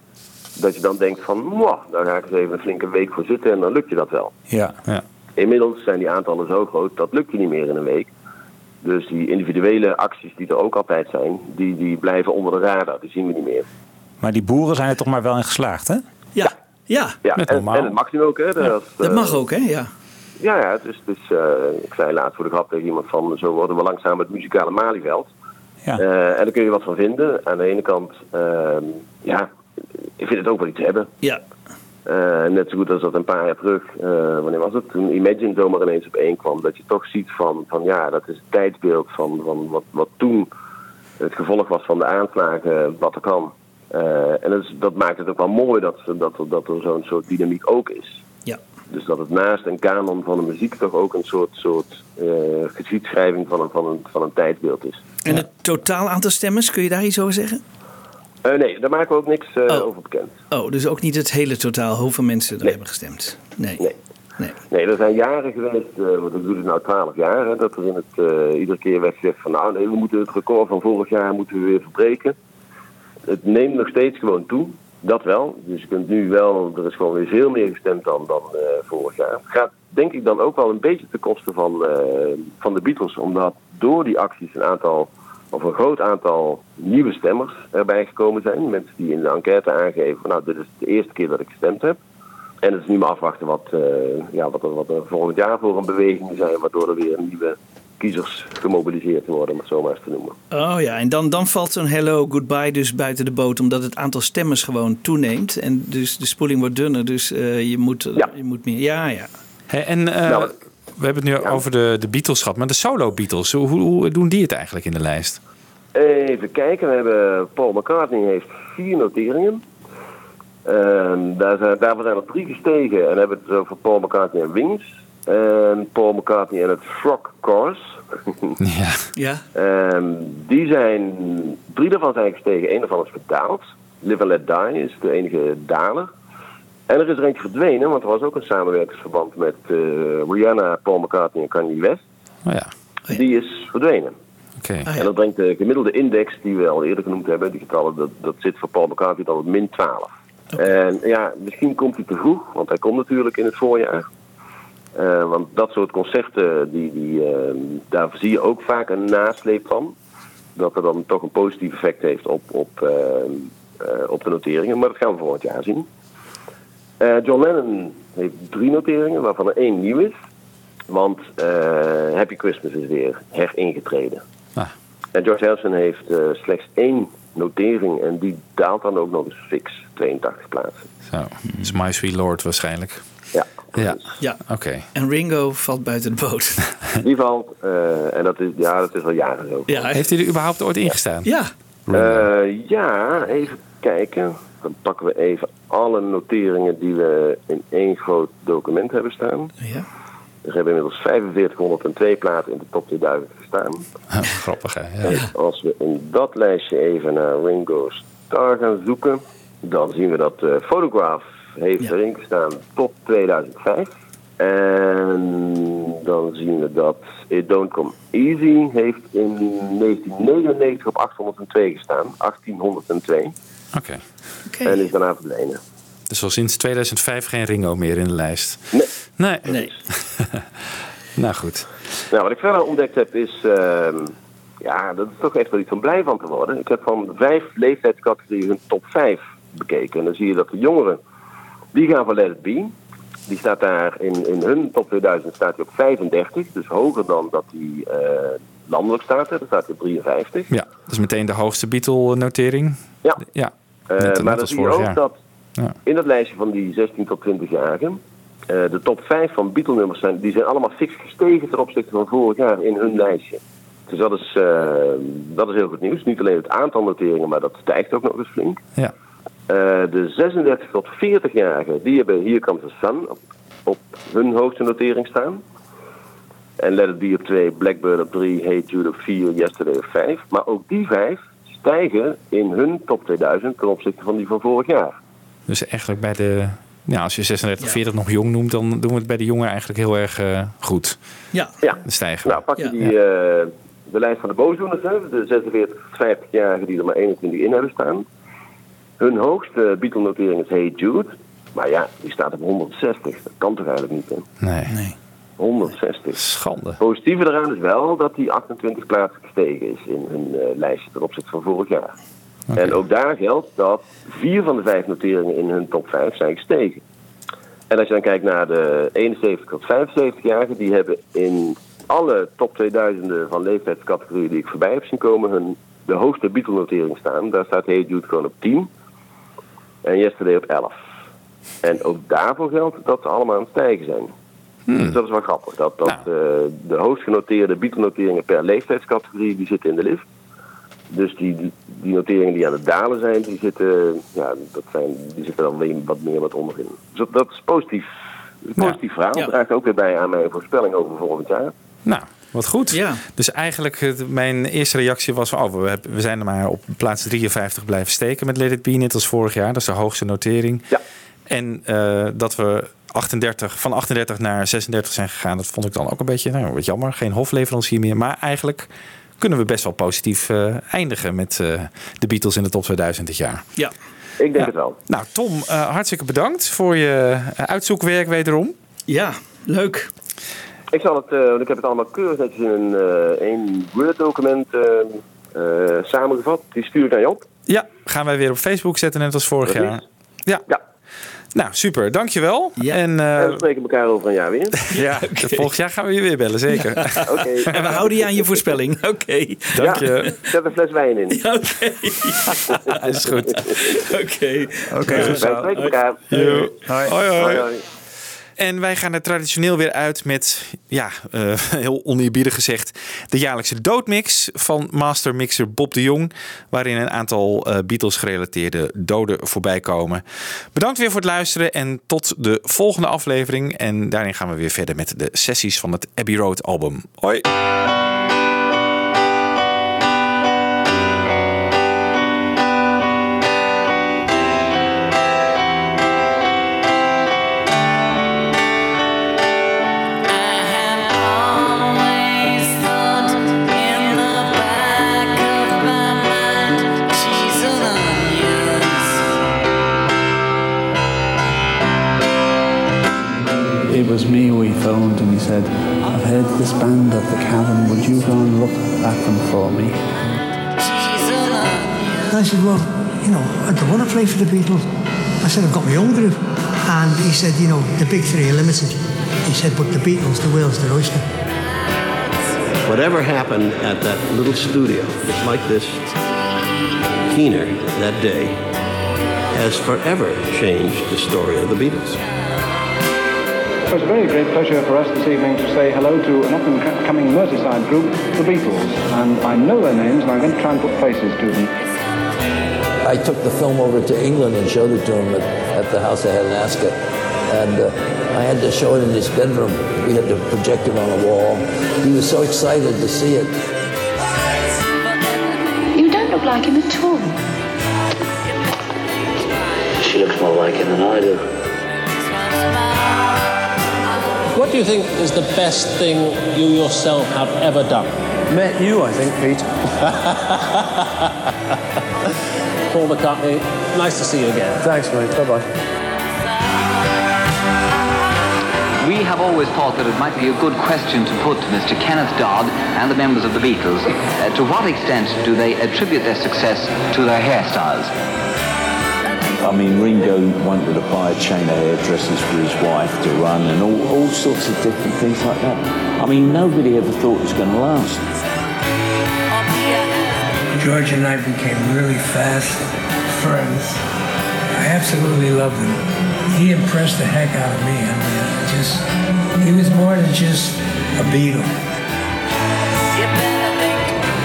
dat je dan denkt van, "Mwah, daar ga ik eens even een flinke week voor zitten en dan lukt je dat wel. Ja, ja. Inmiddels zijn die aantallen zo groot, dat lukt je niet meer in een week. Dus die individuele acties die er ook altijd zijn, die, die blijven onder de radar, die zien we niet meer. Maar die boeren zijn er toch maar wel in geslaagd, hè? Ja, ja. Ja, en, en het mag nu ook, hè? Dat, Dat eh, mag ook, hè? Ja. Ja, ja, dus, dus eh, ik zei laatst voor de grap tegen iemand van zo worden we langzaam het muzikale Malieveld. Ja. Eh, en daar kun je wat van vinden. Aan de ene kant, ehm, ja, ik vind het ook wel iets hebben. Ja. Eh, net zo goed als dat een paar jaar terug, eh, wanneer was het? Toen Imagine zomaar ineens op één kwam. Dat je toch ziet van, van ja, dat is het tijdsbeeld van, van wat, wat toen het gevolg was van de aanslagen, wat er kan. Eh, en dat, is- dat maakt het ook wel mooi dat, dat, er- dat er zo'n soort dynamiek ook is. Ja. Dus dat het naast een kanon van de muziek toch ook een soort, soort geschiedschrijving van een, van, een, van een tijdbeeld is. En het totaal aantal stemmers, kun je daar iets over zeggen? Eh, nee, daar maken we ook niks eh, over bekend. Oh, dus ook niet het hele totaal, hoeveel mensen er hebben gestemd? Nee. Nee. Nee, er zijn jaren geweest, eh want ik doe het nou twaalf jaar, hè, dat er in het, iedere keer werd gezegd van nou nee, we moeten het record van vorig jaar moeten we weer verbreken. Het neemt nog steeds gewoon toe, dat wel. Dus je kunt nu wel, er is gewoon weer veel meer gestemd dan, dan vorig jaar. Het gaat denk ik dan ook wel een beetje ten koste van, van de Beatles, omdat door die acties een aantal, of een groot aantal nieuwe stemmers erbij gekomen zijn. Mensen die in de enquête aangeven van nou dit is de eerste keer dat ik gestemd heb. En het is nu maar afwachten wat, eh, ja, wat, er, wat er volgend jaar voor een beweging zijn, waardoor er weer nieuwe kiezers gemobiliseerd worden, om het zo maar eens te noemen. Oh ja, en dan, dan valt zo'n hello, goodbye dus buiten de boot, omdat het aantal stemmers gewoon toeneemt. En dus de spoeling wordt dunner, dus eh, je, moet, je moet meer. Ja, ja. En eh, we hebben het nu over de, de Beatles gehad, maar de solo Beatles, hoe, hoe doen die het eigenlijk in de lijst? Even kijken, we hebben Paul McCartney heeft vier noteringen. Ehm, daar zijn, daarvan zijn er drie gestegen en hebben het over Paul McCartney en Wings. En Paul McCartney en het Frog Chorus. (laughs) Ja. Ja. Ehm, die zijn, drie daarvan zijn gestegen, één daarvan is gedaald. Live and Let Die is de enige daler. En er is er eentje verdwenen, want er was ook een samenwerkingsverband met eh, Rihanna, Paul McCartney en Kanye West. Oh ja. Die is verdwenen. Oké. En dat brengt de gemiddelde index die we al eerder genoemd hebben, die getallen, dat, dat zit voor Paul McCartney dan op min 12. En ja, misschien komt hij te vroeg, want hij komt natuurlijk in het voorjaar. Eh, want dat soort concerten, die, die, eh, daar zie je ook vaak een nasleep van. Dat er dan toch een positief effect heeft op, op, eh, eh, op de noteringen. Maar dat gaan we volgend jaar zien. Eh, John Lennon heeft drie noteringen, waarvan er één nieuw is. Want eh, Happy Christmas is weer heringetreden. Ah. En George Harrison heeft eh, slechts één notering en die daalt dan ook nog eens fix 82 plaatsen. Zo, is My Sweet Lord waarschijnlijk. Ja. Ja, ja. oké. En Ringo valt buiten de boot. (laughs) Die valt, eh, en dat is, ja, dat is al jaren zo. Ja, Heeft hij er überhaupt ooit ingestaan? Ja. Eh, ja, even kijken. Dan pakken we even alle noteringen die we in één groot document hebben staan. Ja. Er hebben inmiddels 4502 platen in de top 2000 gestaan. grappig hè? En als we in dat lijstje even naar Ringo Starr gaan zoeken, dan zien we dat eh Photograph heeft erin gestaan tot 2005. En dan zien we dat It Don't Come Easy heeft in 1999 op 802 gestaan. 1802. Oké. En is daarna verdwenen. Dus al sinds 2005 geen Ringo meer in de lijst. Nee. Nee. nee. (laughs) nou goed. Nou, wat ik verder ontdekt heb is... ehm, ja, dat is toch echt wel iets om blij van te worden. Ik heb van vijf leeftijdscategorieën hun top 5 bekeken. En dan zie je dat de jongeren, die gaan voor Let It Be. Die staat daar in, in hun top 2000 staat hij op 35. Dus hoger dan dat hij eh, landelijk staat. Hè. Dan staat hij op 53. Ja, dat is meteen de hoogste Beatle-notering. Ja. Ja. Eh, net maar dan zie je ook jaar. dat Ja. in dat lijstje van die 16 tot 20-jarigen... eh, de top 5 van Beatle-nummers zijn, die zijn allemaal fix gestegen ten opzichte van vorig jaar in hun lijstje. Dus dat is, eh, dat is heel goed nieuws. Niet alleen het aantal noteringen, maar dat stijgt ook nog eens flink. Ja. De 36 tot 40-jarigen, die hebben Here Comes the Sun op, op hun hoogste notering staan. En Let It Be op 2, Blackbird op 3, Hey Jude op 4, Yesterday op 5. Maar ook die vijf stijgen in hun top 2000 ten opzichte van die van vorig jaar. Dus eigenlijk bij de... Ja, als je 36, 40 nog jong noemt, dan doen we het bij de jongen eigenlijk heel erg eh, goed. Ja. Ja. Stijgen. Nou, pak je die, eh, de lijst van de boosdoeners, hè, de 46 tot 50-jarigen die er maar 21 in hebben staan. Hun hoogste Beatle-notering is Hey Jude. Maar ja, die staat op 160. Dat kan toch eigenlijk niet, hè? Nee. nee. 160. Schande. Het positieve eraan is wel dat die 28 plaatsen gestegen is in hun eh, lijstje ten opzichte van vorig jaar. En ook daar geldt dat vier van de vijf noteringen in hun top 5 zijn gestegen. En als je dan kijkt naar de 71 tot 75-jarigen, die hebben in alle top 2000 van leeftijdscategorieën die ik voorbij heb zien komen, hun, de hoogste Beatle-notering staan. Daar staat Hey Jude gewoon op 10 en Yesterday op 11. En ook daarvoor geldt dat ze allemaal aan het stijgen zijn. Dus dat is wel grappig. Dat, dat eh, de hoogst genoteerde Beatle-noteringen per leeftijdscategorie die zitten in de lift. Dus die, die, die noteringen die aan het dalen zijn, die zitten, ja, dat zijn, die zitten dan weer wat meer wat onderin. Dus dat, dat is positief. Een positief verhaal. Dat draagt ook weer bij aan mijn voorspelling over volgend jaar. Nou, wat goed. Dus eigenlijk, mijn eerste reactie was van, oh, we, hebben- we zijn er maar op plaats 53 blijven steken met Let It Be, net als vorig jaar. Dat is de hoogste notering. Ja. En eh, dat we 38, van 38 naar 36 zijn gegaan, dat vond ik dan ook een beetje, nou, wat jammer. Geen hofleverancier meer. Maar eigenlijk kunnen we best wel positief eh, eindigen met eh, de Beatles in de top 2000 dit jaar. Ja. Ik denk het wel. Nou, Tom, eh, hartstikke bedankt voor je uitzoekwerk wederom. Ja, leuk. Ik zal het, eh, want ik heb het allemaal keurig netjes in een eh, één Word-document samengevat. Die stuur ik naar je op. Ja, gaan wij weer op Facebook zetten, net als vorig Precies. jaar. Ja. Nou, super. Dankjewel. En, eh, En we spreken elkaar over een jaar weer. (laughs) ja, volgend jaar gaan we je weer bellen, zeker. Oké. (laughs) En we houden je aan je voorspelling. (laughs) Oké. Dank Ja, je. Zet een fles wijn in. Ja, Oké. is goed. Oké. Oké. Wij spreken elkaar. Hoi. Hoi, hoi. En wij gaan er traditioneel weer uit met, ja, eh, (laughs) heel oneerbiedig gezegd, de jaarlijkse doodmix van master mixer Bob de Jong, waarin een aantal eh, Beatles gerelateerde doden voorbij komen. Bedankt weer voor het luisteren en tot de volgende aflevering. En daarin gaan we weer verder met de sessies van het Abbey Road album. Hoi! Play for the Beatles. I said, I've got my own group. And he said, you know, the big three are limited. He said, but the Beatles, the whales, the oyster. Whatever happened at that little studio, just like this keener that day, has forever changed the story of the Beatles. It was a very great pleasure for us this evening to say hello to an up-and-coming Merseyside group, the Beatles. And I know their names, and I'm going to try and put faces to them. I took the film over to England and showed it to him at, at the house I had in Ascot. And uh, I had to show it in his bedroom. We had to project it on a wall. He was so excited to see it. You don't look like him at all. She looks more like him than I do. What do you think is the best thing you yourself have ever done? Met you, I think, Pete. (laughs) Paul McCartney, nice to see you again. Thanks, mate. Bye-bye. We have always thought that it might be a good question to put to Mr. Kenneth Dodd and the members of the Beatles. (laughs) Uh, to what extent do they attribute their success to their hairstyles? I mean, Ringo wanted to buy a chain of hairdressers for his wife to run and all, all sorts of different things like that. I mean, nobody ever thought it was going to last. George and I became really fast friends. I absolutely loved him. He impressed the heck out of me. I mean, I just he was more than just a Beatle.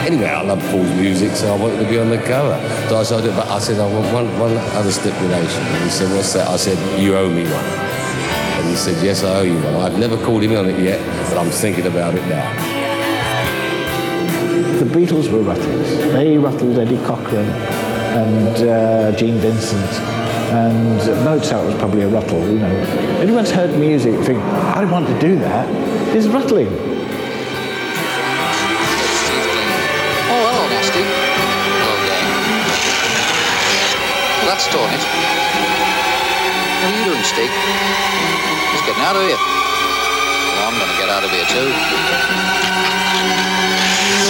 Anyway, I love Paul's music, so I wanted to be on the cover. So I said, but I said, I want one, one other stipulation. And he said, what's that? I said, you owe me one. And he said, yes, I owe you one. I've never called him on it yet, but I'm thinking about it now. The Beatles were ruttles. They rattled Eddie Cochran and uh, Gene Vincent. And Mozart was probably a rattle, you know. Anyone's heard music think, I want to do that. It's rattling. Oh, hello, Nasty. Hello there. That's torn it. What are you doing, Steve? Just getting out of here. Well, I'm going to get out of here too.